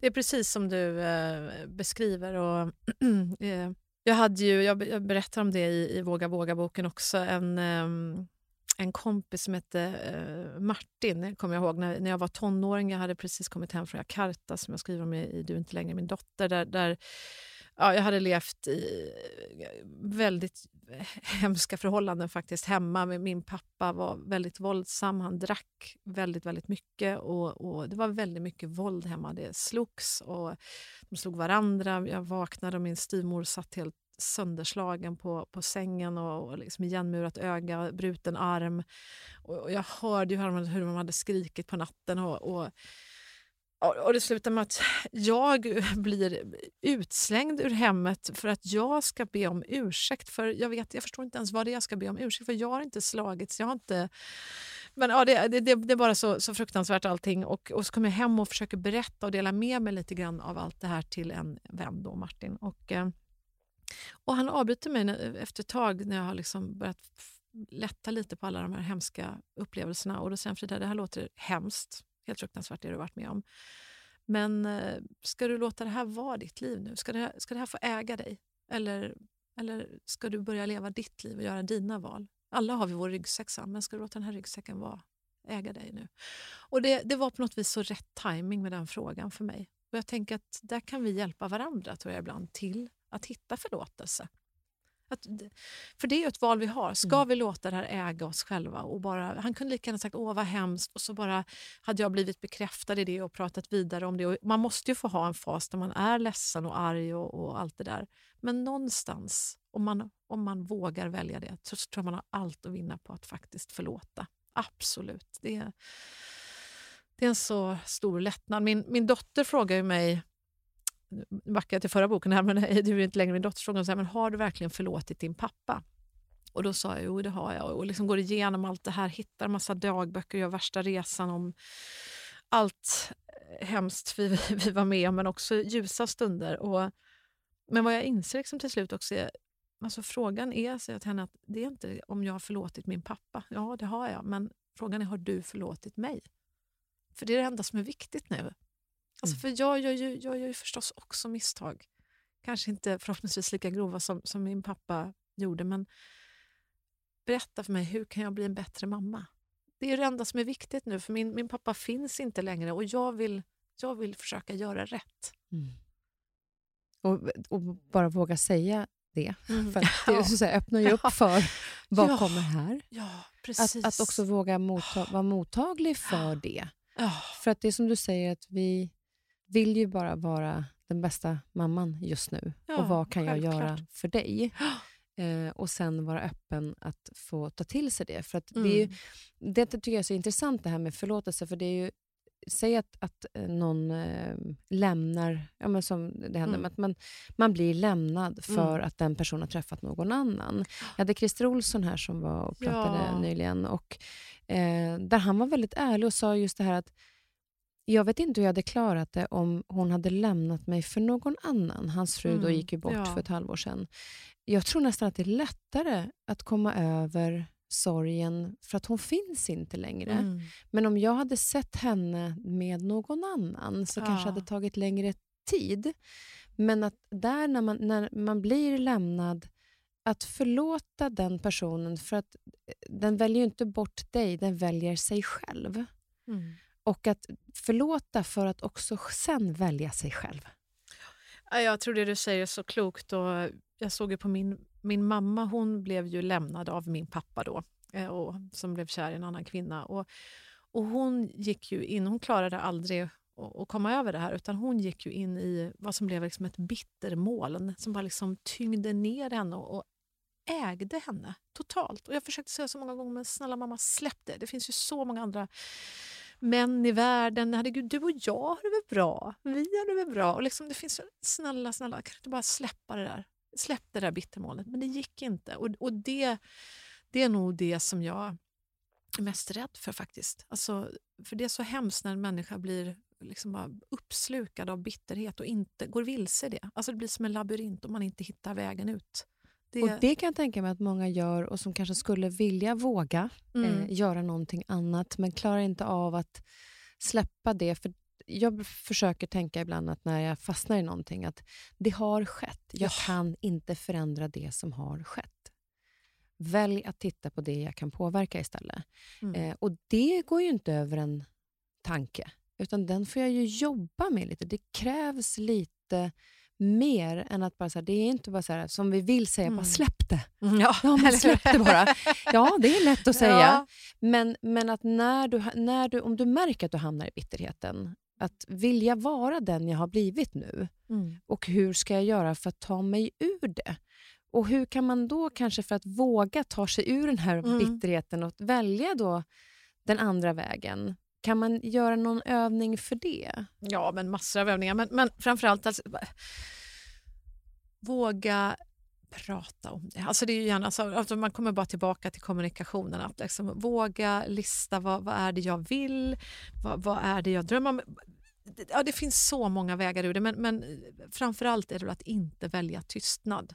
det är precis som du eh, beskriver. Och, eh, jag, hade ju, jag, jag berättar om det i, i Våga våga-boken också. En, eh, en kompis som hette eh, Martin, kommer jag ihåg, när, när jag var tonåring. Jag hade precis kommit hem från Jakarta, som jag skriver om i, i Du är inte längre min dotter. Där, där ja, jag hade levt i eh, väldigt hemska förhållanden faktiskt hemma. Min pappa var väldigt våldsam. Han drack väldigt, väldigt mycket och, och det var väldigt mycket våld hemma. Det slogs och de slog varandra. Jag vaknade och min styvmor satt helt sönderslagen på, på sängen och, och liksom igenmurat öga, bruten arm. Och, och jag hörde ju hur de hade skrikit på natten. och, och och det slutar med att jag blir utslängd ur hemmet för att jag ska be om ursäkt. För Jag vet, jag förstår inte ens vad det är jag ska be om ursäkt för. Jag har inte slagits. Jag har inte... Men ja, det, det, det är bara så, så fruktansvärt allting. Och, och så kommer jag hem och försöker berätta och dela med mig lite grann av allt det här till en vän, då, Martin. Och, eh, och han avbryter mig efter ett tag när jag har liksom börjat lätta lite på alla de här hemska upplevelserna. Och då säger han, Frida, det här låter hemskt. Helt fruktansvärt det du varit med om. Men eh, ska du låta det här vara ditt liv nu? Ska det här, ska det här få äga dig? Eller, eller ska du börja leva ditt liv och göra dina val? Alla har vi vår ryggsäck, men ska du låta den här ryggsäcken vara, äga dig nu? Och det, det var på något vis så rätt timing med den frågan för mig. Och jag tänker att där kan vi hjälpa varandra tror jag ibland till att hitta förlåtelse. Att, för det är ju ett val vi har. Ska mm. vi låta det här äga oss själva? Och bara, han kunde lika gärna sagt åh vad hemskt och så bara hade jag blivit bekräftad i det och pratat vidare om det. Och man måste ju få ha en fas där man är ledsen och arg och, och allt det där. Men någonstans, om man, om man vågar välja det, så tror jag man har allt att vinna på att faktiskt förlåta. Absolut. Det är, det är en så stor lättnad. Min, min dotter frågar ju mig backar till förra boken, här, men du är inte längre min dotters fråga, men har du verkligen förlåtit din pappa? Och då sa jag, jo det har jag. Och liksom går igenom allt det här, hittar massa dagböcker, gör värsta resan om allt eh, hemskt vi, vi var med om, men också ljusa stunder. Och, men vad jag inser liksom till slut också är, alltså frågan är, säger jag till henne, att det är inte om jag har förlåtit min pappa. Ja, det har jag, men frågan är, har du förlåtit mig? För det är det enda som är viktigt nu. Alltså, mm. för jag gör, ju, jag gör ju förstås också misstag. Kanske inte förhoppningsvis lika grova som, som min pappa gjorde, men berätta för mig, hur kan jag bli en bättre mamma? Det är det enda som är viktigt nu, för min, min pappa finns inte längre och jag vill, jag vill försöka göra rätt. Mm. Och, och, bara våga säga det, mm. för det ja. så öppnar ju upp för vad ja. kommer här. Ja, att, att också våga motta vara mottaglig för det. För att det är som du säger, att vi vill ju bara vara den bästa mamman just nu. Ja, och vad kan självklart. jag göra för dig? Eh, och sen vara öppen att få ta till sig det. För att mm. det, är ju, mm. det tycker jag är så intressant det här med förlåtelse. För det är ju, säg att, att eh, någon eh, lämnar, ja, men som det händer, mm. att man, man blir lämnad för mm. att den personen har träffat någon annan. Jag hade Christer Olsson här som var och pratade ja. nyligen. Och, eh, där han var väldigt ärlig och sa just det här att jag vet inte hur jag hade klarat det om hon hade lämnat mig för någon annan. Hans fru mm, då gick ju bort ja. för ett halvår sedan. Jag tror nästan att det är lättare att komma över sorgen för att hon finns inte längre. Mm. Men om jag hade sett henne med någon annan så ja. kanske hade tagit längre tid. Men att där när man, när man blir lämnad, att förlåta den personen för att eh, den väljer ju inte bort dig, den väljer sig själv. Mm. Och att förlåta för att också sen välja sig själv. Jag tror det du säger är så klokt. Och jag såg ju på min, min mamma, hon blev ju lämnad av min pappa då, eh, och, som blev kär i en annan kvinna. Och, och Hon gick ju in, hon klarade aldrig att komma över det här utan hon gick ju in i vad som blev liksom ett bittermoln som bara liksom tyngde ner henne och, och ägde henne totalt. Och Jag försökte säga så många gånger, men snälla mamma släpp det. Det finns ju så många andra män i världen. Herregud, du och jag har det väl bra? Vi har det väl bra? Och liksom, det finns, snälla, snälla, kan du inte bara släppa det där? Släpp det där bittermålet. Men det gick inte. Och, och det, det är nog det som jag är mest rädd för faktiskt. Alltså, för det är så hemskt när en människa blir liksom bara uppslukad av bitterhet och inte går vilse i det. Alltså det blir som en labyrint och man inte hittar vägen ut. Det... Och Det kan jag tänka mig att många gör och som kanske skulle vilja våga mm. eh, göra någonting annat men klarar inte av att släppa det. För Jag försöker tänka ibland att när jag fastnar i någonting att det har skett. Jag ja. kan inte förändra det som har skett. Välj att titta på det jag kan påverka istället. Mm. Eh, och Det går ju inte över en tanke, utan den får jag ju jobba med lite. Det krävs lite mer än att bara så det är inte bara så här, som vi vill säga, mm. bara släpp det. Mm, ja, ja men släpp det bara. Ja, det är lätt att säga. Ja. Men, men att när du, när du, om du märker att du hamnar i bitterheten, att vilja vara den jag har blivit nu mm. och hur ska jag göra för att ta mig ur det? Och hur kan man då kanske för att våga ta sig ur den här mm. bitterheten och välja då den andra vägen? Kan man göra någon övning för det? Ja, men massor av övningar. Men, men framförallt alltså, våga prata om det. Alltså det är ju gärna, alltså, man kommer bara tillbaka till kommunikationen. Att liksom våga lista vad, vad är det jag vill, vad, vad är det jag drömmer om. Ja, det finns så många vägar ur det, men, men framförallt är det att inte välja tystnad.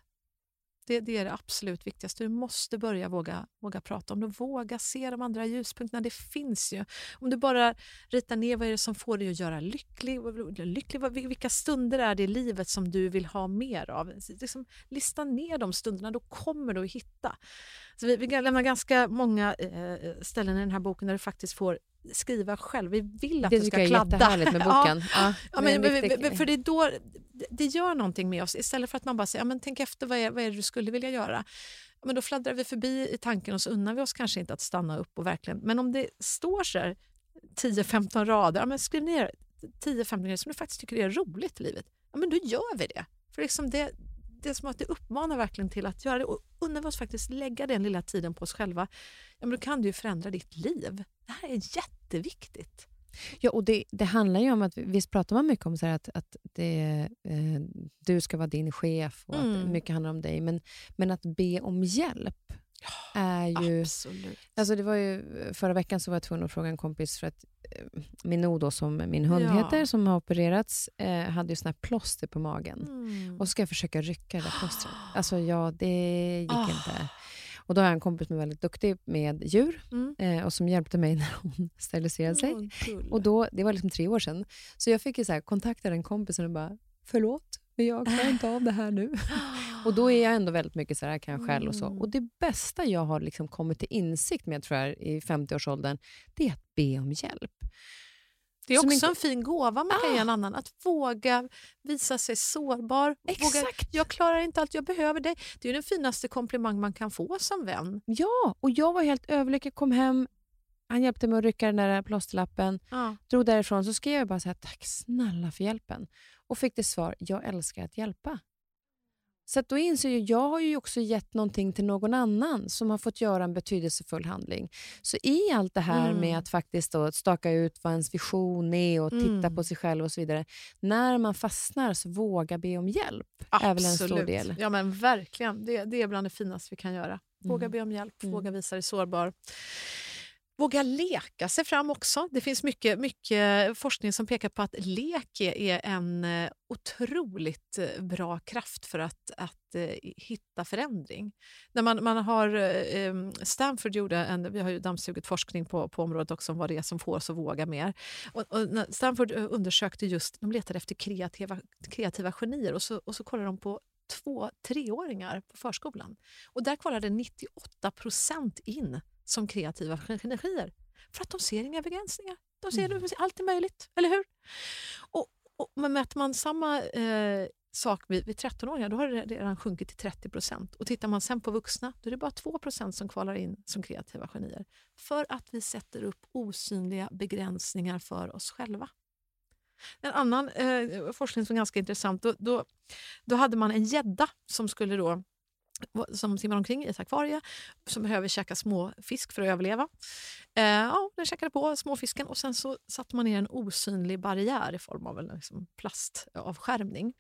Det, det, är det absolut viktigaste. Du måste börja våga, våga prata om det. Våga se de andra ljuspunkterna. Det finns ju. Om du bara ritar ner vad är det som får dig att göra lycklig. lycklig vilka stunder är det i livet som du vill ha mer av? Liksom, lista ner de stunderna, då kommer du att hitta. Så vi, vi lämnar ganska många eh, eh ställen i den här boken där du faktiskt får skriva själv. Vi vill att Det det, tycker ska jag är kladda. jättehärligt med boken. Ja, Ja, men, för det, är då, det gör någonting med oss. Istället för att man bara säger ja, men tänk efter vad är, vad är det du skulle vilja göra. Ja, men då fladdrar vi förbi i tanken och så unnar vi oss kanske inte att stanna upp. och verkligen. Men om det står så här 10-15 rader, ja, men skriv ner 10-15 grejer som du faktiskt tycker är roligt i livet. Ja, men då gör vi det. För liksom det, det är som att det uppmanar verkligen till att göra det. Och vi oss faktiskt lägga den lilla tiden på oss själva, ja, men då kan du ju förändra ditt liv. Det här är jätteviktigt. Ja, och det, det handlar ju om att, visst pratar man mycket om så att, att det, eh, du ska vara din chef och att Mm. mycket handlar om dig, men, men att be om hjälp är ju... Absolut. Alltså det var ju, förra veckan så var jag tvungen att fråga en kompis för att eh, Minou då, som min hund Ja. heter, som har opererats, eh, hade ju såna här plåster på magen. Mm. Och så ska jag försöka rycka det där plåstret. Alltså ja, det gick Ah. inte. Och då har jag en kompis som är väldigt duktig med djur Mm. eh, och som hjälpte mig när hon steriliserade sig. Åh, gulle. Och då, det var liksom tre år sedan. Så jag fick ju så här, kontakta den kompisen och bara, förlåt, men jag klarar inte av det här nu. Och då är jag ändå väldigt mycket så här, kan jag själv och så. Mm. Och det bästa jag har liksom kommit till insikt med, tror jag, i 50-årsåldern, det är att be om hjälp. Det är också en- en fin gåva man kan Ah. ge en annan. Att våga visa sig sårbar. Våga, Exakt. jag klarar inte allt, jag behöver dig. Det är ju den finaste komplimang man kan få som vän. Ja, och jag var helt överlycklig. kom hem, han hjälpte mig att rycka den där plåsterlappen, Ja. drog därifrån, så skrev jag bara så här, tack snälla för hjälpen. Och fick det svar, jag älskar att hjälpa. Så att då inser jag, jag har ju också gett någonting till någon annan som har fått göra en betydelsefull handling. Så i allt det här Mm. med att faktiskt då staka ut vad ens vision är och titta Mm. på sig själv och så vidare. När man fastnar så våga be om hjälp. är väl en stor del. Ja men verkligen. Det, det är bland det finaste vi kan göra. Våga Mm. be om hjälp, Mm. våga visa dig sårbar. Våga leka sig fram också. Det finns mycket, mycket forskning som pekar på att lek är- en eh, otroligt eh, bra kraft för att, att eh, hitta förändring. När man, man har, Stanford gjorde en, vi har ju dammsugit forskning på, på området också om vad det är som får oss att våga mer. Och, och Stanford undersökte just, de letade efter kreativa, kreativa genier och så, och så kollade de på två treåringar på förskolan. Och där kvalade 98 procent in som kreativa genier. För att de ser inga begränsningar. De ser Mm. allt är möjligt, eller hur? Och, och, men mäter man samma eh, sak vid, vid 13-åringar, då har det redan sjunkit till 30 procent. Och tittar man sen på vuxna, då är det bara 2 procent som kvalar in som kreativa genier. För att vi sätter upp osynliga begränsningar för oss själva. En annan eh, forskning som är ganska intressant, då, då, då hade man en gädda som skulle då som simmar omkring i ett akvarie som behöver käka småfisk för att överleva. Eh, ja, den käkade på småfisken och sen så satte man ner en osynlig barriär i form av en liksom plastavskärmning.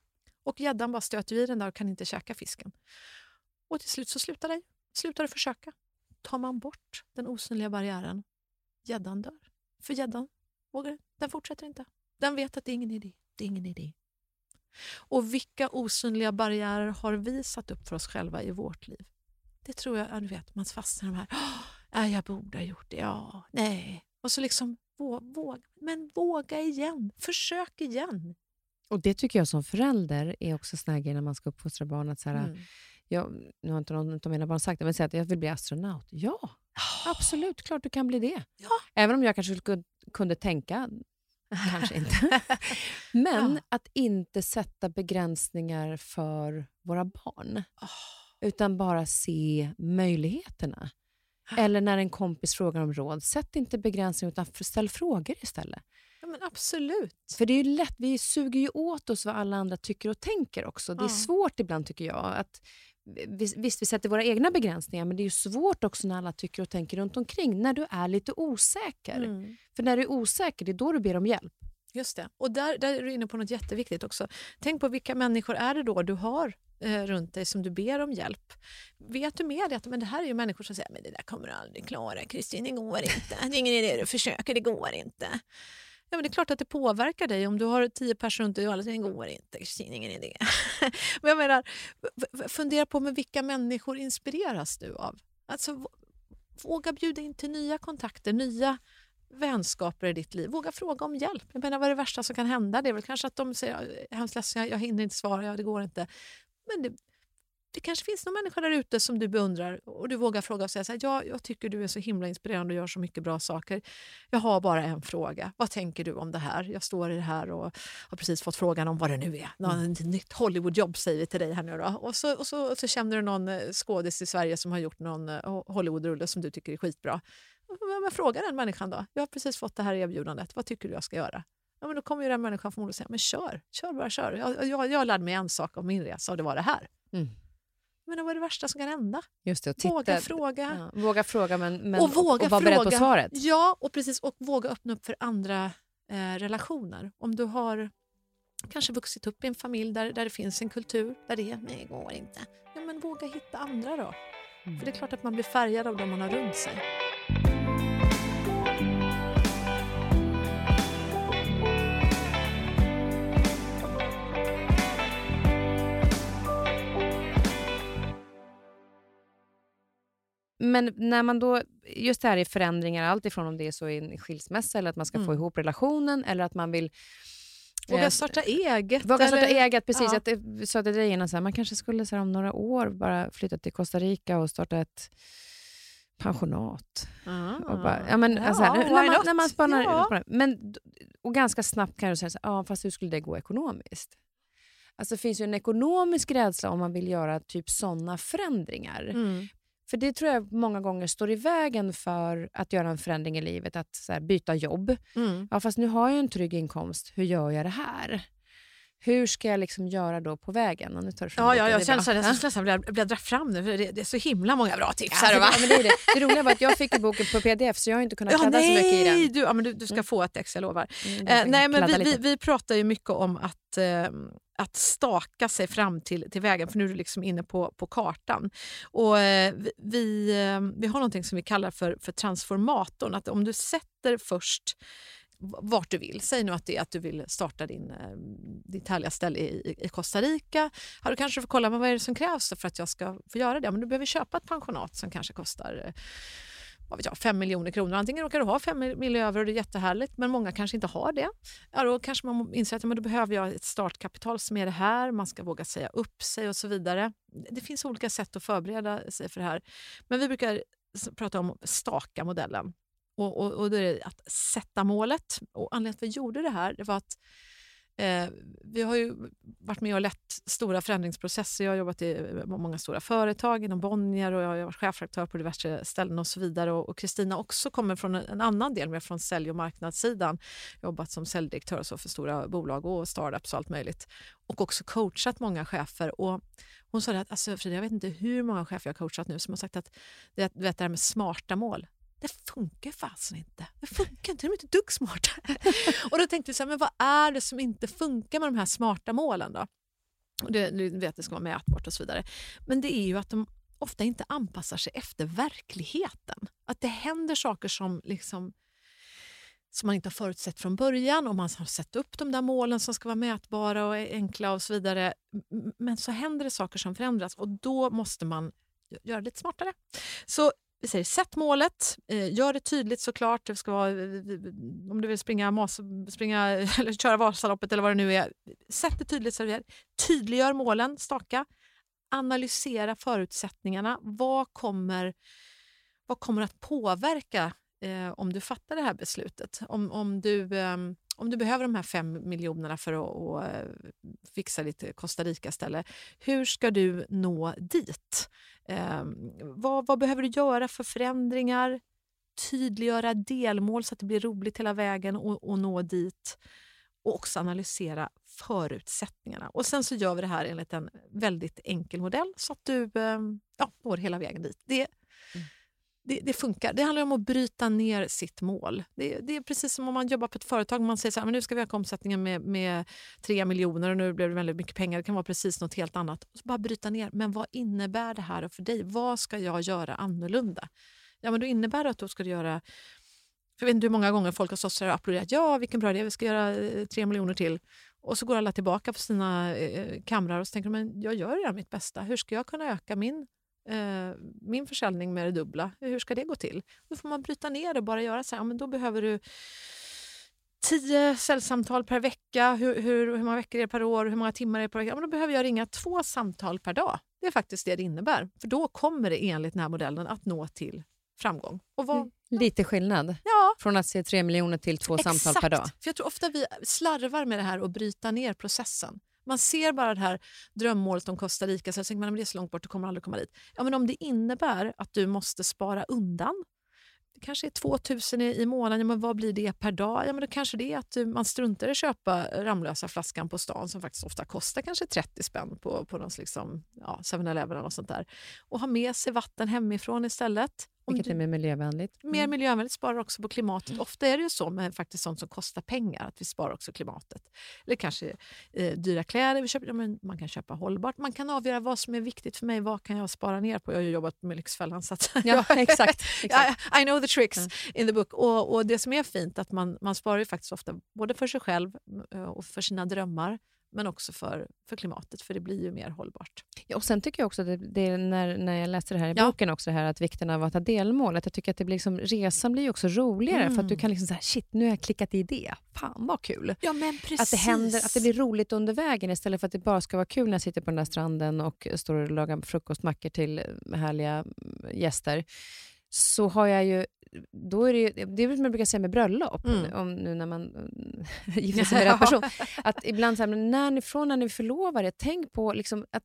Och gäddan bara stöter i den där och kan inte käka fisken. Och till slut så slutar det, slutar det försöka. Tar man bort den osynliga barriären, gäddan dör. För gäddan vågar, den fortsätter inte. Den vet att det är ingen idé. Det är ingen idé. Och vilka osynliga barriärer har vi satt upp för oss själva i vårt liv? Det tror jag, ja, du vet, man fastnar i de här, "Åh, jag borde ha gjort det, ja, nej. Och så liksom, våga, men våga igen, försök igen. Och Det tycker jag som förälder är också sån när man ska uppfostra barn. Att så här, Mm. jag, nu har inte någon av mina barn sagt det, men säg att jag vill bli astronaut. Ja, absolut, klart du kan bli det. Ja. Även om jag kanske kunde tänka, kanske inte. Men Ja. att inte sätta begränsningar för våra barn. Åh. Utan bara se möjligheterna. Eller när en kompis frågar om råd, sätt inte begränsningar utan ställ frågor istället. Ja, men absolut. För det är lätt, vi suger ju åt oss vad alla andra tycker och tänker också. Det är Ja. svårt ibland tycker jag. att Visst, vi sätter våra egna begränsningar, men det är ju svårt också när alla tycker och tänker runt omkring. När du är lite osäker. Mm. För när du är osäker, det är då du ber om hjälp. Just det. Och där, där är du inne på något jätteviktigt också. Tänk på vilka människor är det då du har eh, runt dig som du ber om hjälp. Vet du med dig att men det här är ju människor som säger men det där kommer du aldrig klara Kristin, det går inte. Det är ingen idé du försöker, det går inte. Ja, men det är klart att det påverkar dig om du har tio personer runt dig och alla säger det går inte, ingen idé. men jag menar, fundera på med vilka människor inspireras du av? Alltså, våga bjuda in till nya kontakter, nya vänskaper i ditt liv. Våga fråga om hjälp. Jag menar, vad är det värsta som kan hända? Det är väl kanske att de säger jag är hemskt ledsen, jag hinner inte svara, ja, det går inte. Men det, det kanske finns någon människa där ute som du beundrar och du vågar fråga och säga så här, ja, jag tycker du är så himla inspirerande och gör så mycket bra saker. Jag har bara en fråga. Vad tänker du om det här? Jag står i det här och har precis fått frågan om vad det nu är. Något mm. nytt Hollywoodjobb säger vi till dig här nu då. Och så, och så, och så känner du någon eh, skådis i Sverige som har gjort någon eh, Hollywoodrulle som du tycker är skitbra. Men fråga den människan då. Jag har precis fått det här erbjudandet. Vad tycker du jag ska göra? Ja, men då kommer ju den människan förmodligen säga, men kör, kör bara kör. Jag, jag, jag lärde mig en sak om min resa och det var det här. Mm. Men vad är det värsta som kan hända? Just det, titta, våga fråga. Ja, våga fråga men, men och, våga och vara beredd på svaret. Ja, och, precis, och våga öppna upp för andra eh, relationer. Om du har kanske vuxit upp i en familj där, där det finns en kultur där det är nej, går inte. Ja, men våga hitta andra då. Mm. För det är klart att man blir färgad av dem man har runt sig. Men när man då, just det här är förändringar, allt ifrån om det är så i en skilsmässa eller att man ska mm. få ihop relationen eller att man vill Våga eh, starta eget. Våga starta eget, precis. Ja. Jag sa till dig innan, så här, man kanske skulle så här, om några år bara flytta till Costa Rica och starta ett pensionat. Ah. Och bara, ja, men, ja, alltså, här, när, man, när man spanar, ja. men, och ganska snabbt kan du säga, så här, ah, fast hur skulle det gå ekonomiskt? Alltså, det finns ju en ekonomisk rädsla om man vill göra typ sådana förändringar. Mm. För det tror jag många gånger står i vägen för att göra en förändring i livet, att här, byta jobb. Mm. Ja, fast nu har jag en trygg inkomst, hur gör jag det här? Hur ska jag liksom göra då på vägen? Och nu tar ja, ja, jag känner att jag nästan bläddra fram nu, för det, det, är så himla många bra tips ja, här. Va? Ja, men det, är det. det roliga var att jag fick boken på pdf, så jag har inte kunnat ja, kladda nej, så mycket i den. Du, ja, men du, du ska mm. få ett ex, jag lovar. Mm, eh, nej, men vi, vi, vi, pratar ju mycket om att eh, att staka sig fram till, till vägen, för nu är du liksom inne på, på kartan. Och, eh, vi, eh, vi har något som vi kallar för, för transformatorn. Att om du sätter först vart du vill. Säg nu att det är att du vill starta din, eh, ditt härliga ställe i, i Costa Rica. Har du kanske får kolla men vad är det som krävs för att jag ska få göra det. Men du behöver köpa ett pensionat som kanske kostar eh, vad vet jag, 5 miljoner kronor. Antingen råkar du ha 5 miljoner över och det är jättehärligt, men många kanske inte har det. Ja, då kanske man inser att men då behöver jag ett startkapital som är det här, man ska våga säga upp sig och så vidare. Det finns olika sätt att förbereda sig för det här. Men vi brukar prata om staka modellen. Och, och, och då är det att sätta målet. Och anledningen till att vi gjorde det här det var att Eh, vi har ju varit med och lett stora förändringsprocesser. Jag har jobbat i eh, många stora företag inom Bonnier och jag har varit chefredaktör på diverse ställen och så vidare. Och Kristina också kommer från en annan del, mer från sälj och marknadssidan. Jobbat som säljdirektör så för stora bolag och startups och allt möjligt. Och också coachat många chefer. Och hon sa att alltså, Frida, jag vet inte hur många chefer jag har coachat nu som har sagt att det, vet, det här med smarta mål, det funkar fasen inte. Det funkar inte, de är inte dugg smarta. och då tänkte vi, så här, men vad är det som inte funkar med de här smarta målen? då? Och det, du vet, det ska vara mätbart och så vidare. Men det är ju att de ofta inte anpassar sig efter verkligheten. Att det händer saker som liksom som man inte har förutsett från början och man har sett upp de där målen som ska vara mätbara och enkla och så vidare. Men så händer det saker som förändras och då måste man göra det lite smartare. Så vi säger sätt målet, eh, gör det tydligt såklart. Det ska vara, eh, eh, om du vill springa, mas, springa eller köra Vasaloppet eller vad det nu är. Sätt det tydligt, server. tydliggör målen, staka. Analysera förutsättningarna. Vad kommer, vad kommer att påverka eh, om du fattar det här beslutet? Om, om du... Eh, om du behöver de här fem miljonerna för att, att eh, fixa ditt Costa Rica-ställe, hur ska du nå dit? Eh, vad, vad, behöver du göra för förändringar? Tydliggöra delmål så att det blir roligt hela vägen och, och nå dit. Och också analysera förutsättningarna. Och Sen så gör vi det här enligt en väldigt enkel modell så att du eh, ja, når hela vägen dit. Det, det, det, funkar. Det handlar om att bryta ner sitt mål. Det, det, är precis som om man jobbar på ett företag. Man säger så här, men nu ska vi öka omsättningen med, med 3 miljoner och nu blev det väldigt mycket pengar. Det kan vara precis något helt annat. Så bara bryta ner. Men vad innebär det här för dig? Vad ska jag göra annorlunda? Ja, men då innebär det att du ska göra jag vet inte hur många gånger folk har stått och applåderat. Ja, vilken bra idé, vi ska göra eh, tre miljoner till. Och så går alla tillbaka på sina eh, eh kamrar och så tänker de, men jag gör redan mitt bästa. Hur ska jag kunna öka min eh, min försäljning med det dubbla. Hur ska det gå till? Då får man bryta ner det och bara göra så här. Ja, men då behöver du tio säljsamtal per vecka. Hur, hur, hur många veckor är det per år? Hur många timmar är det per vecka? Ja, men då behöver jag ringa två samtal per dag. Det är faktiskt det det innebär. För då kommer det enligt den här modellen att nå till framgång. Och vad, Lite skillnad ja, från att se tre miljoner till två samtal per dag. För jag tror ofta vi slarvar med det här och bryta ner processen. Man ser bara det här drömmålet om Costa Rica så tänker man att det är så långt bort, du kommer aldrig komma dit. Ja, men om det innebär att du måste spara undan det kanske är 2 000 i, månaden, ja, men vad blir det per dag? Ja, men då kanske det är att du, man struntar i att köpa Ramlösa flaskan på stan som faktiskt ofta kostar kanske 30 spänn på, på någon liksom, ja, 7-Eleven eller något sånt där. Och ha med sig vatten hemifrån istället. Vilket är mer miljövänligt. Mer Mm. miljövänligt sparar också på klimatet. Ofta är det ju så med faktiskt sånt som kostar pengar, att vi sparar också klimatet. Eller kanske eh, dyra kläder, vi köper, ja, men man kan köpa hållbart. Man kan avgöra vad som är viktigt för mig, vad kan jag spara ner på? Jag har ju jobbat med Lyxfällan så att Ja, exakt. exakt. I, I know the tricks in the book. Och, och Det som är fint att man, man sparar ju faktiskt ofta både för sig själv eh, och för sina drömmar men också för, för klimatet, för det blir ju mer hållbart. Ja, och sen tycker jag också att det, det är när, när jag läste det här i Ja. boken också, här att vikten av att ha delmål. Att jag tycker att det blir liksom, resan blir också roligare för att du Mm. kan liksom säga shit, nu har jag klickat i det. Fan vad kul. Ja, men precis. Att det händer, att det blir roligt under vägen istället för att det bara ska vara kul när jag sitter på den där stranden och står och lagar frukostmackor till härliga mm, gäster. Så har jag ju, då är det det är som jag brukar säga med bröllop, Mm. om nu när man mm, gifter sig med rätt person. Att ibland så här, när ni, från när ni förlovar er, tänk på liksom att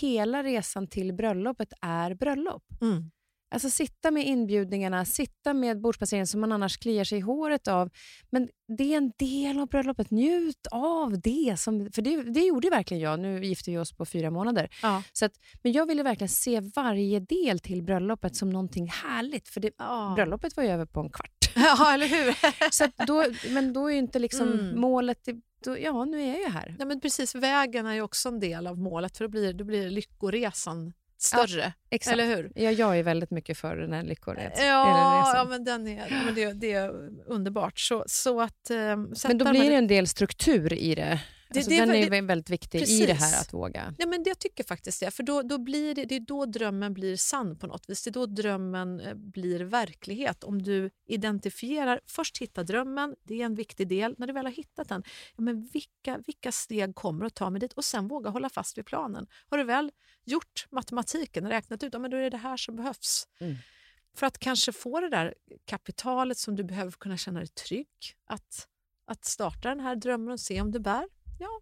hela resan till bröllopet är bröllop. Mm. Alltså sitta med inbjudningarna, sitta med bordsplaceringen som man annars kliar sig i håret av. Men det är en del av bröllopet. Njut av det. Som, för det, det gjorde verkligen jag. Nu gifte vi oss på fyra månader. Ja. Så att, men jag ville verkligen se varje del till bröllopet som någonting härligt. För det, Ja. bröllopet var ju över på en kvart. ja, eller hur? Så då, men då är ju inte liksom Mm. målet... det- Då, ja, nu är jag ju här. Ja, men precis, vägen är ju också en del av målet för då blir, då blir lyckoresan större. Exakt. eller hur? Ja, jag är väldigt mycket för den här lyckoresan. Ja, ja men, den är, ja, men det, det är underbart. Så, så att, sätta Men då blir det en del struktur i det. Det- Alltså, det den är väl- väldigt viktig i Precis. det här att våga. Ja, men jag tycker faktiskt det. För då, då blir det, det är då drömmen blir sann på något vis. Det är då drömmen eh, blir verklighet. Om du identifierar, först hitta drömmen, det är en viktig del. När du väl har hittat den, ja, men vilka, vilka steg kommer att ta mig dit? Och sen våga hålla fast vid planen. Har du väl gjort matematiken, räknat ut, ja, men då är det det här som behövs. Mm. För att kanske få det där kapitalet som du behöver för att kunna känna dig trygg. Att, att starta den här drömmen och se om det bär. Ja,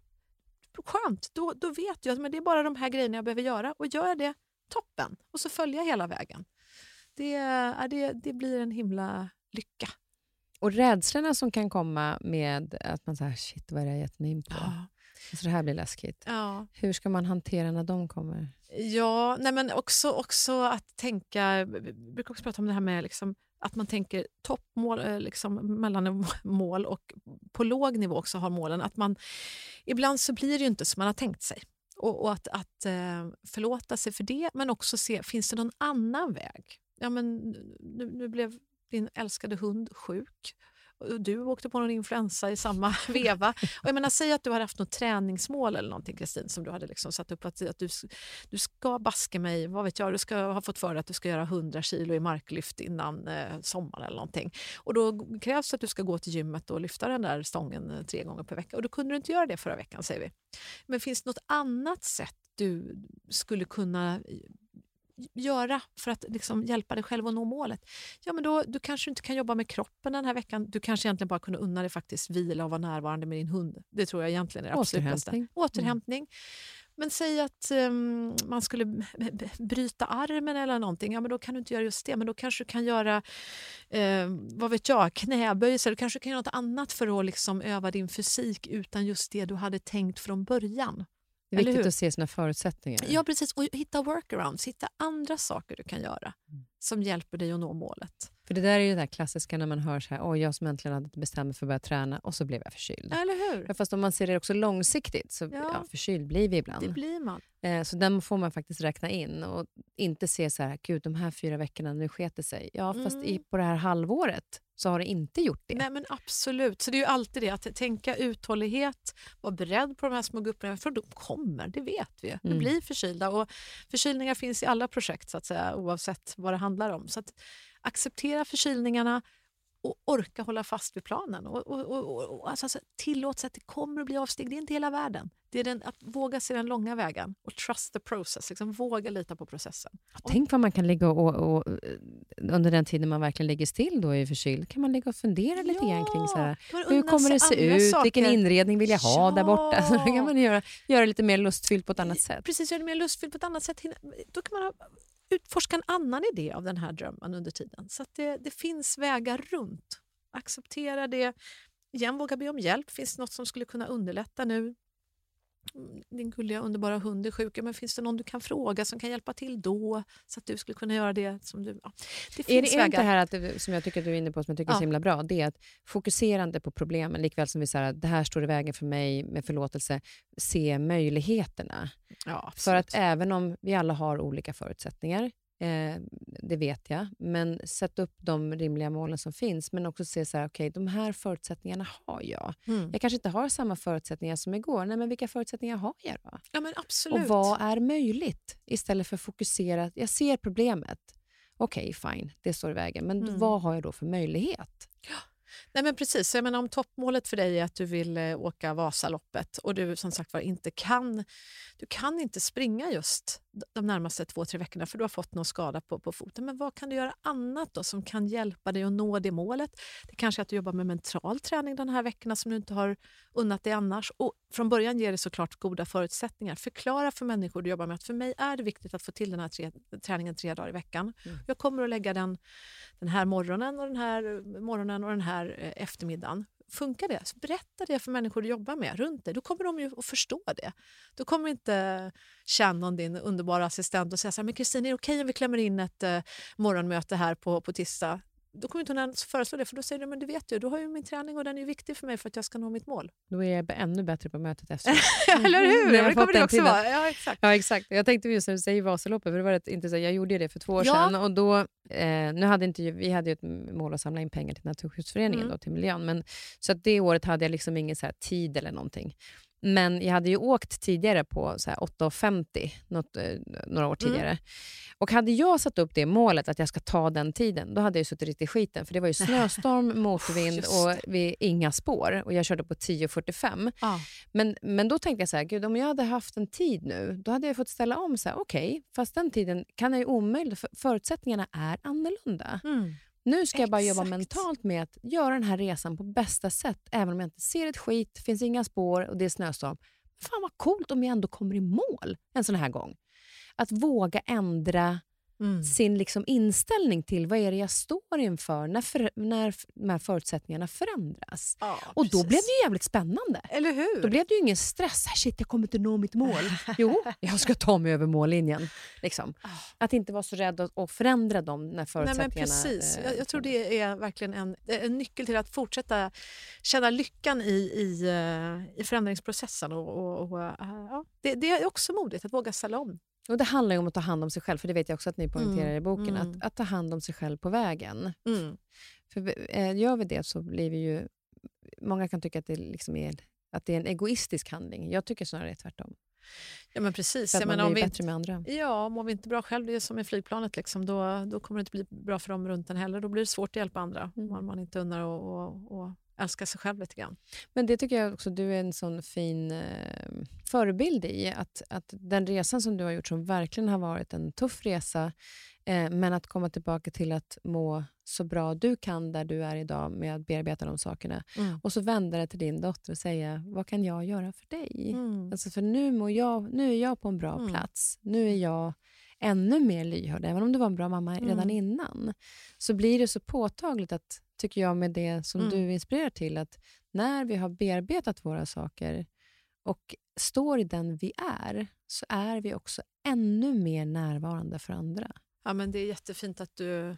skönt. Då, då vet jag att men det är bara de här grejerna jag behöver göra. Och gör jag det, toppen. Och så följer jag hela vägen. Det, är, det, det blir en himla lycka. Och rädslorna som kan komma med att man säger shit vad är det jag gett mig in på? Alltså, det här blir läskigt. Ja. Hur ska man hantera när de kommer? Ja, nej men också, också att tänka... Vi brukar också prata om det här med liksom, att man tänker toppmål, eh, liksom, mellanmål och på låg nivå också har målen. Att man, ibland så blir det ju inte som man har tänkt sig. Och, och att, att eh, förlåta sig för det, men också se, finns det någon annan väg? Ja, men nu, nu blev din älskade hund sjuk. Och Du åkte på någon influensa i samma veva. Och jag menar, säg att du hade haft något träningsmål eller någonting Kristin som du hade liksom satt upp att, att du, du ska baska mig, vad vet jag, du ska ha fått för dig att du ska göra 100 kilo i marklyft innan eh, sommaren eller någonting. Och då krävs det att du ska gå till gymmet och lyfta den där stången eh, tre gånger per vecka. Och då kunde du inte göra det förra veckan säger vi. Men finns det något annat sätt du skulle kunna göra för att liksom hjälpa dig själv att nå målet? Ja, men då, du kanske inte kan jobba med kroppen den här veckan. Du kanske egentligen bara kunde unna dig faktiskt vila och vara närvarande med din hund. Det tror jag egentligen är det absolut bästa. Återhämtning. Återhämtning. Men säg att ehm, man skulle bryta armen eller någonting. Ja, men då kan du inte göra just det. Men då kanske du kan göra eh, vad vet jag, knäböjelser. Du kanske kan göra något annat för att liksom öva din fysik utan just det du hade tänkt från början. Det är Eller viktigt hur? att se sina förutsättningar. Ja, precis. Och hitta workarounds, hitta andra saker du kan göra som hjälper dig att nå målet. För det där är ju det där klassiska när man hör så här, jag som äntligen hade bestämt mig för att börja träna och så blev jag förkyld. Eller hur? Ja, Fast om man ser det också långsiktigt, så Ja. ja. förkyld blir vi ibland. Det blir man. Eh, Så den får man faktiskt räkna in och inte se så här, gud de här fyra veckorna, nu sket det sig. Ja, fast i, Mm. på det här halvåret så har det inte gjort det. Nej, men absolut. Så det är ju alltid det att tänka uthållighet, vara beredd på de här små grupperna, för de kommer, det vet vi. Vi Mm. blir förkylda och förkylningar finns i alla projekt så att säga, oavsett vad det handlar om. Så att acceptera förkylningarna och orka hålla fast vid planen. Och, och, och, och alltså, alltså, tillåt sig att det kommer att bli avsteg. Det är inte hela världen. Det är den, att våga se den långa vägen och trust the process. Liksom, våga lita på processen. Tänk vad man kan ligga och, och, under den tiden man verkligen ligger still då är förkyld, kan man ligga och fundera lite Ja, grann kring så här, hur kommer det se ut, saker. vilken inredning vill jag ha där borta? Så då kan Ja. man göra, göra lite mer lustfyllt på ett annat sätt. Precis, göra det mer lustfyllt på ett annat sätt. Då kan man ha, utforska en annan idé av den här drömmen under tiden. Så att det, det finns vägar runt. Acceptera det. Igen, våga be om hjälp. Finns det något som skulle kunna underlätta nu? Din gulliga underbara hund är sjuk, men finns det någon du kan fråga som kan hjälpa till då? Så att du skulle kunna göra det som du... Ja. Det Är det, är det här att, det- som jag tycker att du är inne på, som jag tycker är så Ja. himla bra, det är att fokuserande på problemen, likväl som vi säger att det här står i vägen för mig med förlåtelse, se möjligheterna. Ja, För att även om vi alla har olika förutsättningar, eh, det vet jag, men sätt upp de rimliga målen som finns, men också se så här, okej, de här förutsättningarna har jag. Mm. Jag kanske inte har samma förutsättningar som igår, nej men vilka förutsättningar har jag då? Ja, men absolut. Och vad är möjligt? Istället för att fokusera, jag ser problemet, okej fine, det står i vägen, men Mm. vad har jag då för möjlighet? Nej, men precis. Jag menar, om toppmålet för dig är att du vill eh, åka Vasaloppet och du som sagt var inte kan, du kan inte springa just de närmaste två, tre veckorna för du har fått någon skada på, på foten. Men vad kan du göra annat då som kan hjälpa dig att nå det målet? Det kanske är att du jobbar med mental träning de här veckorna som du inte har unnat dig annars. Och från början ger det såklart goda förutsättningar. Förklara för människor du jobbar med att för mig är det viktigt att få till den här tre, träningen tre dagar i veckan. Jag kommer att lägga den den här morgonen och den här morgonen och den här eh, eftermiddagen. Funkar det? Så berätta det för människor du jobbar med runt dig. Då kommer de ju att förstå det. Då kommer inte Shannon, din underbara assistent, att säga så här, men Kristin, är det okej om vi klämmer in ett eh, morgonmöte här på, på tisdag? Då kommer inte hon ens föreslå det, för då säger du, men du vet ju, då har ju min träning och den är viktig för mig för att jag ska nå mitt mål. Då är jag ännu bättre på mötet efter. Eller hur? När jag Ja, det kommer det också tiden. vara. Ja, exakt. Ja, exakt. Jag tänkte just när du säger Vasaloppet, för det var rätt intressant. Jag gjorde det för två år Ja. sedan. Och då, eh, nu hade inte, vi hade ju ett mål att samla in pengar till Naturskyddsföreningen, Mm. då, till miljön. Men, så att det året hade jag liksom ingen så tid eller någonting. Men jag hade ju åkt tidigare på så här 8.50, något, eh, några år Mm. tidigare. Och hade jag satt upp det målet att jag ska ta den tiden, då hade jag suttit riktigt i skiten. För det var ju snöstorm, motvind och vi, inga spår. Och jag körde på 10.45. Ja. Men, men då tänkte jag så här, gud om jag hade haft en tid nu, då hade jag fått ställa om. så här, Okej, fast den tiden kan jag ju omöjligt, för förutsättningarna är annorlunda. Mm. Nu ska jag bara jobba mentalt med att göra den här resan på bästa sätt, även om jag inte ser ett skit, finns inga spår och det är snöstorm. Fan vad coolt om jag ändå kommer i mål en sån här gång. Att våga ändra Mm. sin liksom inställning till vad är det jag står inför när, för, när de här förutsättningarna förändras. Ja, Och då precis. blev det ju jävligt spännande. Eller hur? Då blev det ju ingen stress. "Ah, Shit, jag kommer inte nå mitt mål. Jo, jag ska ta mig över mållinjen. Liksom. Att inte vara så rädd att, förändra dem när Nej, förutsättningarna... men precis. eh, Jag, jag tror det är verkligen en, en nyckel till att fortsätta känna lyckan i, i, eh, i förändringsprocessen. Och, och, och, eh, ja. det, det är också modigt att våga ställa om. Och det handlar om att ta hand om sig själv, för det vet jag också att ni poängterar Mm, i boken. mm. Att, att ta hand om sig själv på vägen. Mm. För eh, gör vi det så blir vi ju... Många kan tycka att det, liksom är, att det är en egoistisk handling. Jag tycker snarare tvärtom. Ja, men precis. För att Jag man menar, om blir vi bättre med andra. Ja, mår vi inte bra själv, det är som i flygplanet, liksom, då, då kommer det inte bli bra för dem runt en heller. Då blir det svårt att hjälpa andra Mm. om man inte undrar och älska sig själv lite grann. Men det tycker jag också du är en sån fin eh, förebild i. Att, att den resan som du har gjort, som verkligen har varit en tuff resa, eh, men att komma tillbaka till att må så bra du kan där du är idag med att bearbeta de sakerna. Mm. Och så vända dig till din dotter och säga, vad kan jag göra för dig? Mm. Alltså för nu, mår jag, nu är jag på en bra Mm. plats. Nu är jag ännu mer lyhörd, även om du var en bra mamma redan Mm. innan. Så blir det så påtagligt, att, tycker jag, med det som Mm. du inspirerar till, att när vi har bearbetat våra saker och står i den vi är, så är vi också ännu mer närvarande för andra. Ja, men det är jättefint att du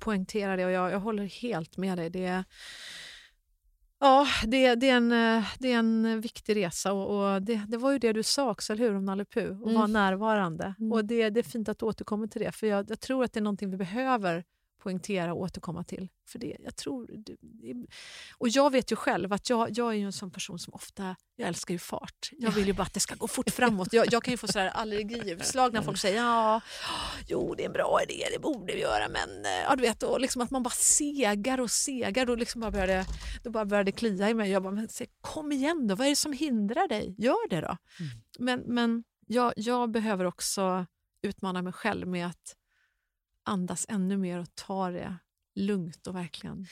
poängterar det och jag, jag håller helt med dig. Det är, ja, det, det, är, en, det är en viktig resa och, och det, det var ju det du sa också, eller hur, om Nalle Puh, att Mm. vara närvarande. Mm. Och det, det är fint att du återkommer till det, för jag, jag tror att det är någonting vi behöver poängtera och återkomma till. För det, jag tror, det, och jag vet ju själv att jag, jag är ju en sån person som ofta, jag älskar ju fart. Jag vill ju bara att det ska gå fort framåt. Jag, jag kan ju få sådär allergiutslag när folk säger ja, jo det är en bra idé, det borde vi göra men eh, ja, du vet, och liksom att man bara segar och segar. Då, liksom bara började, då bara började det klia i mig. Jag bara, men, kom igen då, vad är det som hindrar dig? Gör det då. Mm. Men, men jag, jag behöver också utmana mig själv med att andas ännu mer och ta det lugnt och verkligen...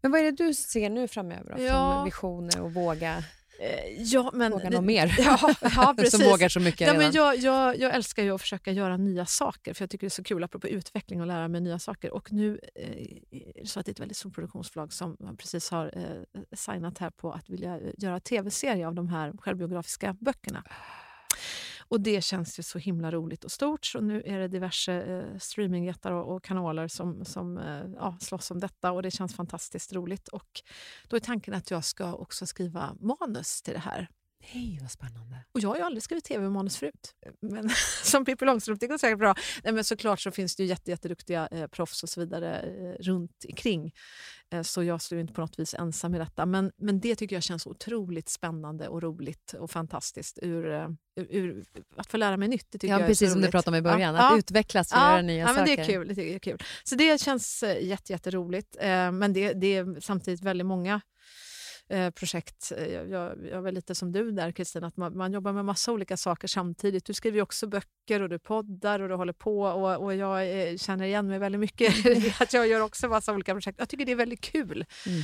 Men vad är det du ser nu framöver då, ja. som visioner och våga? Eh, ja, men, våga något mer? Ja, ja, precis. som vågar så mycket ja, men jag, jag, jag, älskar ju att försöka göra nya saker, för jag tycker det är så kul apropå utveckling och lära mig nya saker. Och nu eh, så att det är ett väldigt stort produktionsbolag som precis har eh, signat här på att vilja göra tv-serie av de här självbiografiska böckerna. Och det känns ju så himla roligt och stort. Så nu är det diverse eh, streamingjättar och, och, kanaler som, som eh, ja, slåss om detta och det känns fantastiskt roligt. Och då är tanken att jag ska också skriva manus till det här. Nej, vad spännande. Och jag har ju aldrig skrivit tv-manus förut. Men som Pippi Långstrump, det går säkert bra. Nej, men såklart så finns det ju jätte, jätteduktiga eh, proffs och så vidare eh, runt omkring. Eh, så jag står inte på något vis ensam i detta. Men, men det tycker jag känns otroligt spännande och roligt och fantastiskt. Ur, eh, ur att få lära mig nytt. Det tycker ja, jag precis som du pratade om i början. Ja, att ja. utvecklas och ja, göra nya ja, saker. Men det, är kul, det är kul. Så det känns eh, jätte, jätteroligt. Men det, det är samtidigt väldigt många Eh, projekt. Eh, jag, jag, jag är lite som du där Kristina, att man, man, jobbar med massa olika saker samtidigt. Du skriver ju också böcker och du poddar och du håller på och, och jag är, känner igen mig väldigt mycket i att jag gör också massa olika projekt. Jag tycker det är väldigt kul. Mm.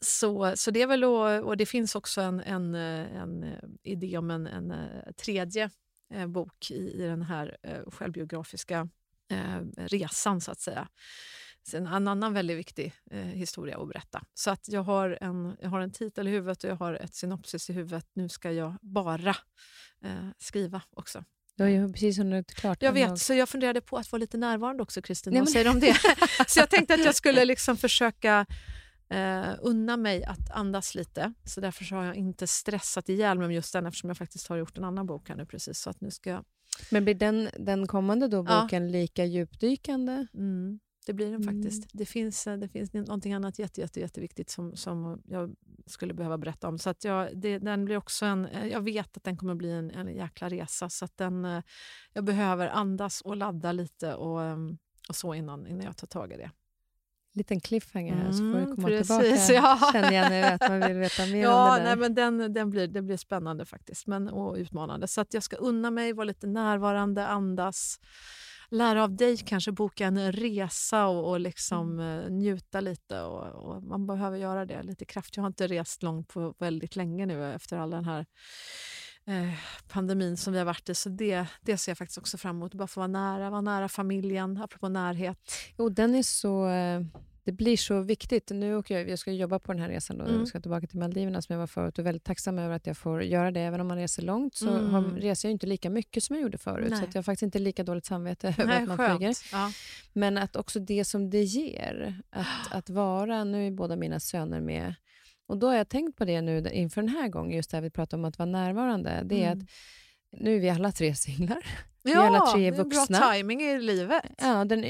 Så, så det är väl och, och det finns också en, en, en idé om en, en tredje eh, bok i, i den här eh, självbiografiska eh, resan så att säga en annan väldigt viktig eh, historia att berätta. Så att jag har, en, jag har en titel i huvudet och jag har ett synopsis i huvudet. Nu ska jag bara eh, skriva också. Du har ju precis hunnit klart. Jag vet, så jag funderade på att vara lite närvarande också, Kristin. Vad säger du om det? så jag tänkte att jag skulle liksom försöka eh, unna mig att andas lite. Så därför har jag inte stressat ihjäl mig med just den eftersom jag faktiskt har gjort en annan bok här nu precis. Så att nu ska jag... Men blir den, den kommande då boken ja. lika djupdykande? Mm. Det blir den mm. faktiskt. Det finns, eh, det finns någonting annat jätte, jätte, jätteviktigt som, som jag skulle behöva berätta om. Så att jag, det, den blir också en, eh, jag vet att den kommer bli en, en jäkla resa. Så att den, eh, jag behöver andas och ladda lite och, ehm, och så innan, innan jag tar tag i det liten cliffhanger här, så får du mm, komma precis, tillbaka. Ja. Känner jag nu att man vill veta mer ja, om det där. Nej, men den, den blir, det blir spännande faktiskt men, och utmanande. Så att jag ska unna mig, vara lite närvarande, andas lära av dig, kanske boka en resa och, och liksom, mm. Eh, njuta lite. Och, och, Man behöver göra det lite kraftigt. Jag har inte rest långt på väldigt länge nu efter all den här eh, pandemin som vi har varit i. Så det, det ser jag faktiskt också fram emot. Bara få vara nära, vara nära familjen, apropå närhet. Jo, den är så... Det blir så viktigt. Nu åker jag, jag ska jobba på den här resan och mm. ska tillbaka till Maldiverna som jag var förut och är väldigt tacksam över att jag får göra det. Även om man reser långt så mm. har, reser jag inte lika mycket som jag gjorde förut. Nej. Så jag har faktiskt inte lika dåligt samvete över att man skönt. flyger. Ja. Men att också det som det ger, att, att vara, nu är båda mina söner med, och då har jag tänkt på det nu inför den här gången, just det här vi pratar om att vara närvarande. Det är mm. att nu är vi alla tre singlar. Vi är alla tre vuxna. bra timing i livet. Ja, den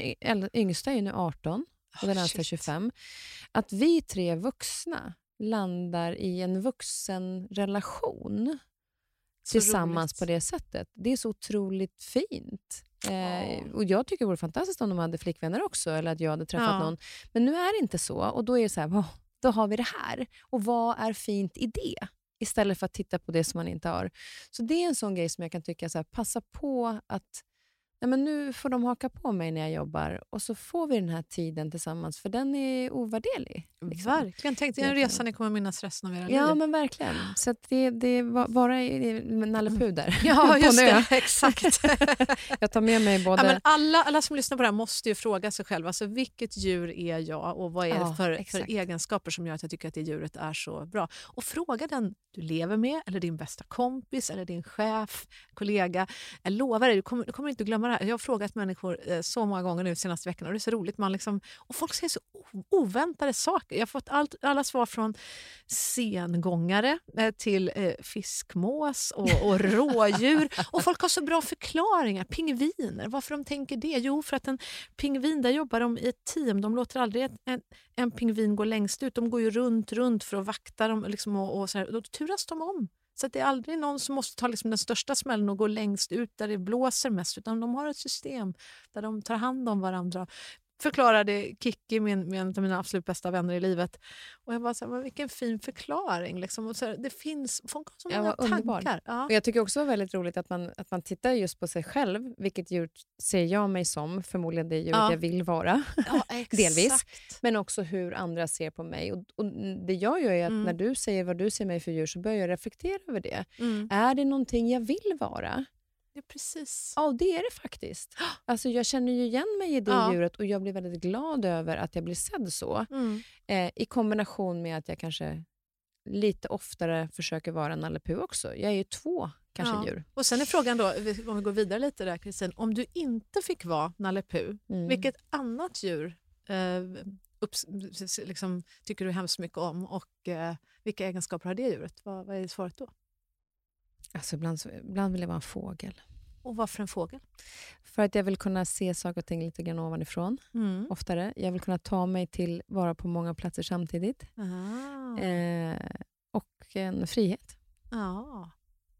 yngsta är nu 18 och den äldsta 25. Att vi tre vuxna landar i en vuxenrelation tillsammans roligt. på det sättet. Det är så otroligt fint. Eh, och Jag tycker det vore fantastiskt om de hade flickvänner också, eller att jag hade träffat ja. någon. Men nu är det inte så. Och Då är det så här, då har vi det här. Och vad är fint i det? Istället för att titta på det som man inte har. Så det är en sån grej som jag kan tycka, så här, passa på att nej men nu får de haka på mig när jag jobbar och så får vi den här tiden tillsammans, för den är ovärderlig. Liksom. Verkligen. Tänk dig en resa ni kommer minnas resten av era liv. Ja, men verkligen. Så det, det bara Nalle Puh där. Ja, just det. Exakt. jag tar med mig både... Ja, men alla, alla som lyssnar på det här måste ju fråga sig själva, alltså, vilket djur är jag och vad är ja, det för, för egenskaper som gör att jag tycker att det djuret är så bra? Och fråga den du lever med, eller din bästa kompis, eller din chef, kollega. Jag lovar dig, du kommer, du kommer inte glömma det här, jag har frågat människor eh, så många gånger nu senaste veckorna och det är så roligt. Man liksom, och folk säger så oväntade saker. Jag har fått allt, alla svar från sengångare eh, till eh, fiskmås och, och rådjur. och folk har så bra förklaringar. Pingviner, varför de tänker det? Jo, för att en pingvin, där jobbar de i ett team. De låter aldrig en, en pingvin gå längst ut. De går ju runt, runt för att vakta dem liksom, och, och så här. Då turas de om. Så det är aldrig någon som måste ta liksom den största smällen och gå längst ut där det blåser mest, utan de har ett system där de tar hand om varandra förklarade Kikki, min, min, en av mina absolut bästa vänner i livet. Och jag bara så här, vilken fin förklaring. Liksom. Och så här, det finns, folk har så många ja, tankar. Ja. Och jag tycker också det var väldigt roligt att man, att man tittar just på sig själv. Vilket djur ser jag mig som? Förmodligen det djur ja. jag vill vara. Ja, Delvis. Men också hur andra ser på mig. Och, och Det jag gör är att mm. när du säger vad du ser mig för djur så börjar jag reflektera över det. Mm. Är det någonting jag vill vara? Ja, precis. Ja, det är det faktiskt. Alltså, jag känner ju igen mig i det ja. djuret och jag blir väldigt glad över att jag blir sedd så. Mm. Eh, I kombination med att jag kanske lite oftare försöker vara en Nalle också. Jag är ju två kanske ja. djur. Och Sen är frågan då, om vi går vidare lite där Kristin, om du inte fick vara Nalle mm. vilket annat djur eh, upps, liksom, tycker du hemskt mycket om och eh, vilka egenskaper har det djuret? Vad, vad är svaret då? Alltså ibland, ibland vill jag vara en fågel. Och varför en fågel? För att jag vill kunna se saker och ting lite grann ovanifrån mm. oftare. Jag vill kunna ta mig till vara på många platser samtidigt. Eh, och en frihet. Ja,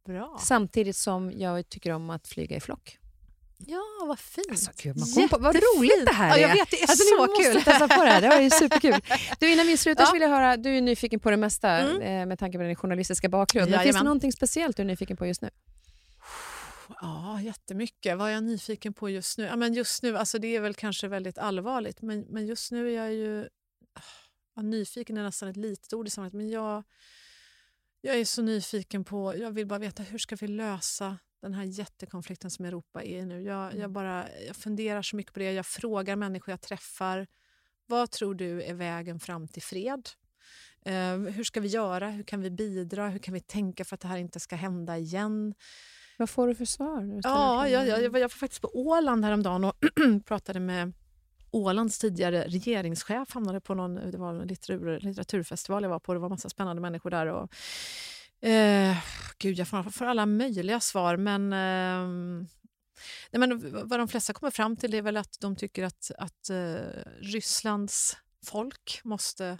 bra. Samtidigt som jag tycker om att flyga i flock. Ja, vad fint. Alltså, gud, man kom på, vad roligt det här är. Ja, jag vet, det är alltså, så kul. Måste testa på det här. Det var ju superkul. Du, innan vi slutar ja. så vill jag höra, du är nyfiken på det mesta mm. eh, med tanke på din journalistiska bakgrund. Men finns det någonting speciellt du är nyfiken på just nu? Ja, jättemycket. Vad är jag nyfiken på just nu? Ja, men just nu, alltså det är väl kanske väldigt allvarligt, men, men just nu är jag ju... Ja, nyfiken är nästan ett litet ord i sammanhanget, men jag, jag är så nyfiken på... Jag vill bara veta hur ska vi lösa den här jättekonflikten som Europa är i nu. Jag, jag, mm. bara, jag funderar så mycket på det. Jag frågar människor jag träffar. Vad tror du är vägen fram till fred? Eh, hur ska vi göra? Hur kan vi bidra? Hur kan vi tänka för att det här inte ska hända igen? Vad får du för svar? Ja, jag, jag, jag, var faktiskt på Åland häromdagen och pratade med Ålands tidigare regeringschef. Hamnade på någon, det var en litteratur, litteraturfestival jag var på. Det var massa spännande människor där. Och, Eh, gud, jag får, alla möjliga svar, men, eh, nej, men vad de flesta kommer fram till är väl att de tycker att, att eh, Rysslands folk måste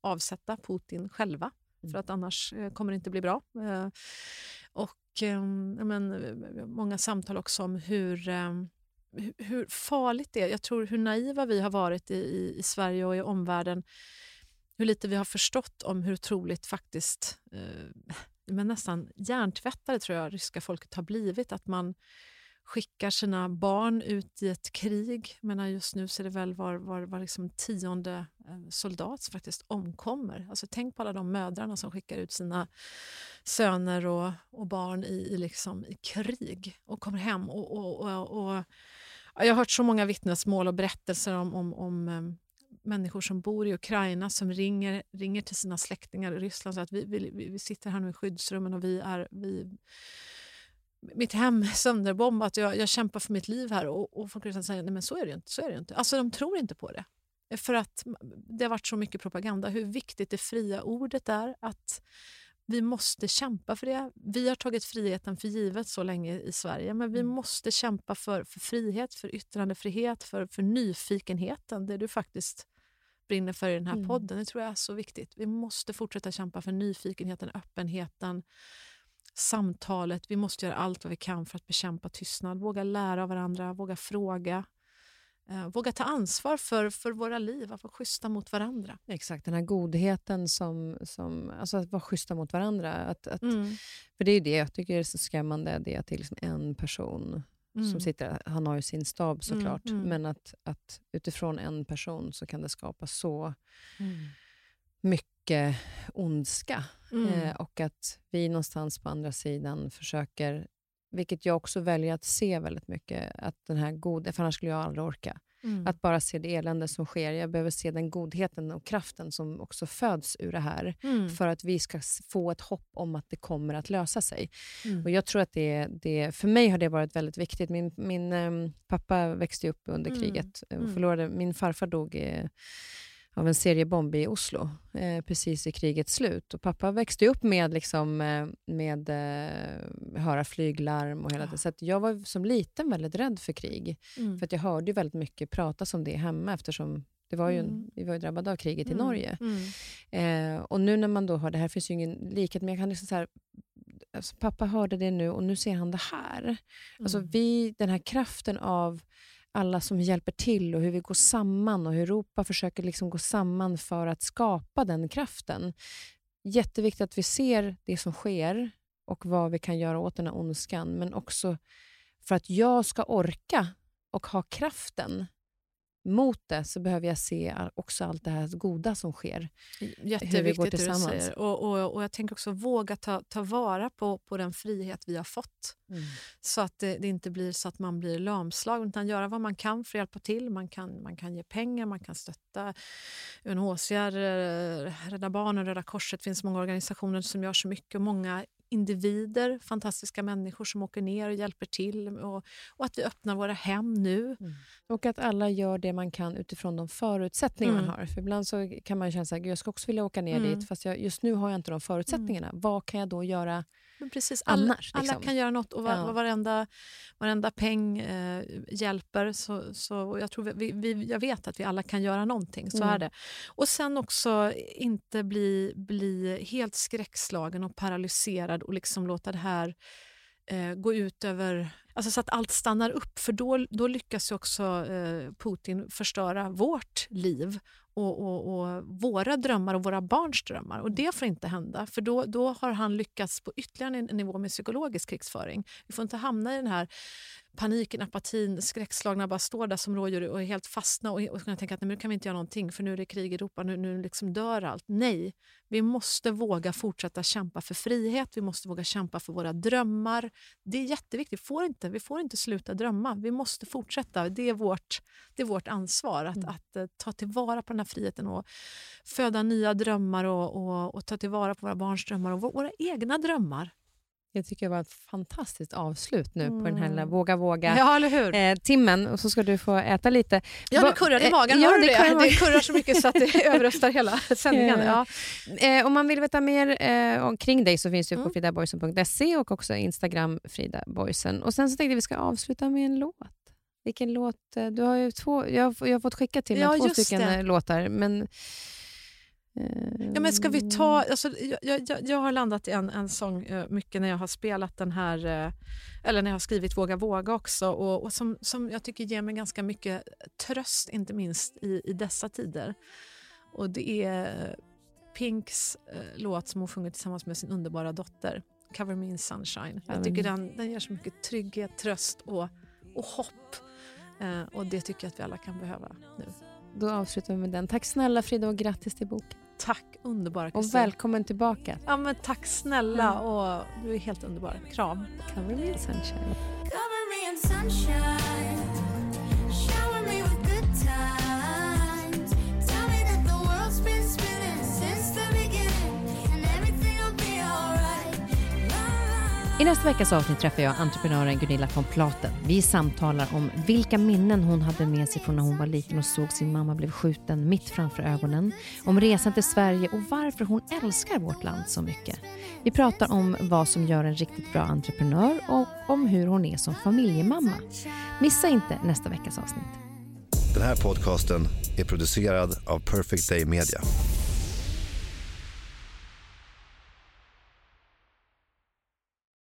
avsätta Putin själva, mm. för att annars eh, kommer det inte bli bra. Eh, och eh, men, Många samtal också om hur hur farligt det är. Jag tror hur naiva vi har varit i, i, i Sverige och i omvärlden hur lite vi har förstått om hur otroligt faktiskt eh, men nästan hjärntvättade tror jag ryska folket har blivit. Att man skickar sina barn ut i ett krig. Menar just nu ser är det väl var, var, var liksom tionde eh, soldat som faktiskt omkommer. Alltså tänk på alla de mödrarna som skickar ut sina söner och, och barn i, i, liksom, i krig och kommer hem. Och, och, och, och, jag har hört så många vittnesmål och berättelser om, om, om eh, människor som bor i Ukraina som ringer, ringer till sina släktingar i Ryssland säger att vi, vi, vi sitter här nu i skyddsrummen och vi är... Vi, mitt hem är sönderbombat och jag, jag kämpar för mitt liv här. Och, och folk säger nej men så är det ju inte. Så är det inte. Alltså de tror inte på det. För att det har varit så mycket propaganda. Hur viktigt det fria ordet är. Att vi måste kämpa för det. Vi har tagit friheten för givet så länge i Sverige, men vi mm. måste kämpa för, för frihet, för yttrandefrihet, för, för nyfikenheten. Det du faktiskt brinner för i den här mm. podden. Det tror jag är så viktigt. Vi måste fortsätta kämpa för nyfikenheten, öppenheten, samtalet. Vi måste göra allt vad vi kan för att bekämpa tystnad. Våga lära av varandra, våga fråga. Eh, våga ta ansvar för, för våra liv, att vara schyssta mot varandra. Exakt, den här godheten som... som alltså att vara schyssta mot varandra. Att, att, mm. För det är det jag tycker är så skrämmande, det är att det är liksom en person mm. som sitter Han har ju sin stab såklart, mm, mm. men att, att utifrån en person så kan det skapa så mm. mycket ondska. Mm. Eh, och att vi någonstans på andra sidan försöker vilket jag också väljer att se väldigt mycket, att den här goda, för annars skulle jag aldrig orka. Mm. Att bara se det elände som sker. Jag behöver se den godheten och kraften som också föds ur det här mm. för att vi ska få ett hopp om att det kommer att lösa sig. Mm. Och jag tror att det, det, För mig har det varit väldigt viktigt. Min, min ähm, pappa växte upp under mm. kriget. Mm. Förlorade, min farfar dog eh, av en seriebomb i Oslo eh, precis i krigets slut. Och pappa växte upp med, liksom, eh, med eh, höra flyglarm och hela ja. det. Så jag var som liten väldigt rädd för krig. Mm. För att jag hörde väldigt mycket pratas om det hemma eftersom det var ju, mm. Vi var ju drabbade av kriget mm. i Norge. Mm. Eh, och nu när man då hör det här, finns ju ingen likhet, men jag kan liksom så här, alltså, pappa hörde det nu och nu ser han det här. Alltså mm. vi, den här kraften av alla som hjälper till och hur vi går samman och hur Europa försöker liksom gå samman för att skapa den kraften. Jätteviktigt att vi ser det som sker och vad vi kan göra åt den här ondskan, men också för att jag ska orka och ha kraften mot det så behöver jag se också allt det här goda som sker. Jätteviktigt hur vi går tillsammans. Det du säger. Och, och, och jag tänker också våga ta, ta vara på, på den frihet vi har fått. Mm. Så att det, det, inte blir så att man blir lamslagen, utan göra vad man kan för att hjälpa till. Man kan, man kan ge pengar, man kan stötta UNHCR, eh, Rädda Barnen, Röda Korset. Det finns många organisationer som gör så mycket. Många individer, fantastiska människor som åker ner och hjälper till. Och, och att vi öppnar våra hem nu. Mm. Och att alla gör det man kan utifrån de förutsättningar mm. man har. För ibland så kan man känna att jag ska också vilja åka ner mm. dit, fast jag, just nu har jag inte de förutsättningarna. Mm. Vad kan jag då göra men precis, alla, annars? Liksom? Alla kan göra något och var, ja. varenda, varenda peng eh, hjälper. Så, så jag, tror vi, vi, jag vet att vi alla kan göra någonting. Så mm. är det. Och sen också inte bli, bli helt skräckslagen och paralyserad och liksom låta det här eh, gå ut över... Alltså så att allt stannar upp, för då, då lyckas också eh, Putin förstöra vårt liv och, och, och, våra drömmar och våra barns drömmar. Och Det får inte hända, för då, då har han lyckats på ytterligare en nivå med psykologisk krigsföring. Vi får inte hamna i den här paniken, apatin, skräckslagna bara står där som rådjur och är helt fastna och, och tänka att nej, nu kan vi inte göra någonting för nu är det krig i Europa, nu, nu liksom dör allt. Nej, vi måste våga fortsätta kämpa för frihet, vi måste våga kämpa för våra drömmar. Det är jätteviktigt, vi får inte, vi får inte sluta drömma, vi måste fortsätta. Det är vårt, det är vårt ansvar att, mm. att, att, eh, ta tillvara på den här friheten och föda nya drömmar och, och, och ta tillvara på våra barns drömmar och våra egna drömmar. Jag tycker det var ett fantastiskt avslut nu mm. på den här mm. Våga våga ja, eh, timmen och så ska du få äta lite. Ja, det kurrar i eh, magen. Ja, det, det? det kurrar så mycket så att det överröstar hela sändningen. Ja. Eh, om man vill veta mer eh, kring dig så finns du mm. på fridaboysen.se och också Instagram Frida Boysen. Och sen så tänkte vi ska avsluta med en låt. Vilken låt? Eh, du har två, jag, har, jag har fått skicka till mig ja, två stycken det. låtar. Men Ja, men ska vi ta... Alltså, jag, jag, jag har landat i en, en sång uh, mycket när jag har spelat den här... Uh, eller när jag har skrivit Våga våga också. Och, och som, som jag tycker ger mig ganska mycket tröst, inte minst i, i dessa tider. Och Det är Pinks låt som hon sjunger tillsammans med sin underbara dotter. Cover me in sunshine. Jag tycker den, den ger så mycket trygghet, tröst och, och hopp. och Det tycker jag att vi alla kan behöva nu. Då avslutar vi med den. Tack snälla Frida och grattis till boken. Tack underbara Kristin. Och välkommen tillbaka. Ja, men tack snälla. Mm. Och du är helt underbar. Kram. Cover me in sunshine. Cover me in sunshine. I nästa veckas avsnitt träffar jag entreprenören Gunilla von Platen. Vi samtalar om vilka minnen hon hade med sig från när hon var liten och såg sin mamma bli skjuten mitt framför ögonen. Om resan till Sverige och varför hon älskar vårt land så mycket. Vi pratar om vad som gör en riktigt bra entreprenör och om hur hon är som familjemamma. Missa inte nästa veckas avsnitt. Den här podcasten är producerad av Perfect Day Media.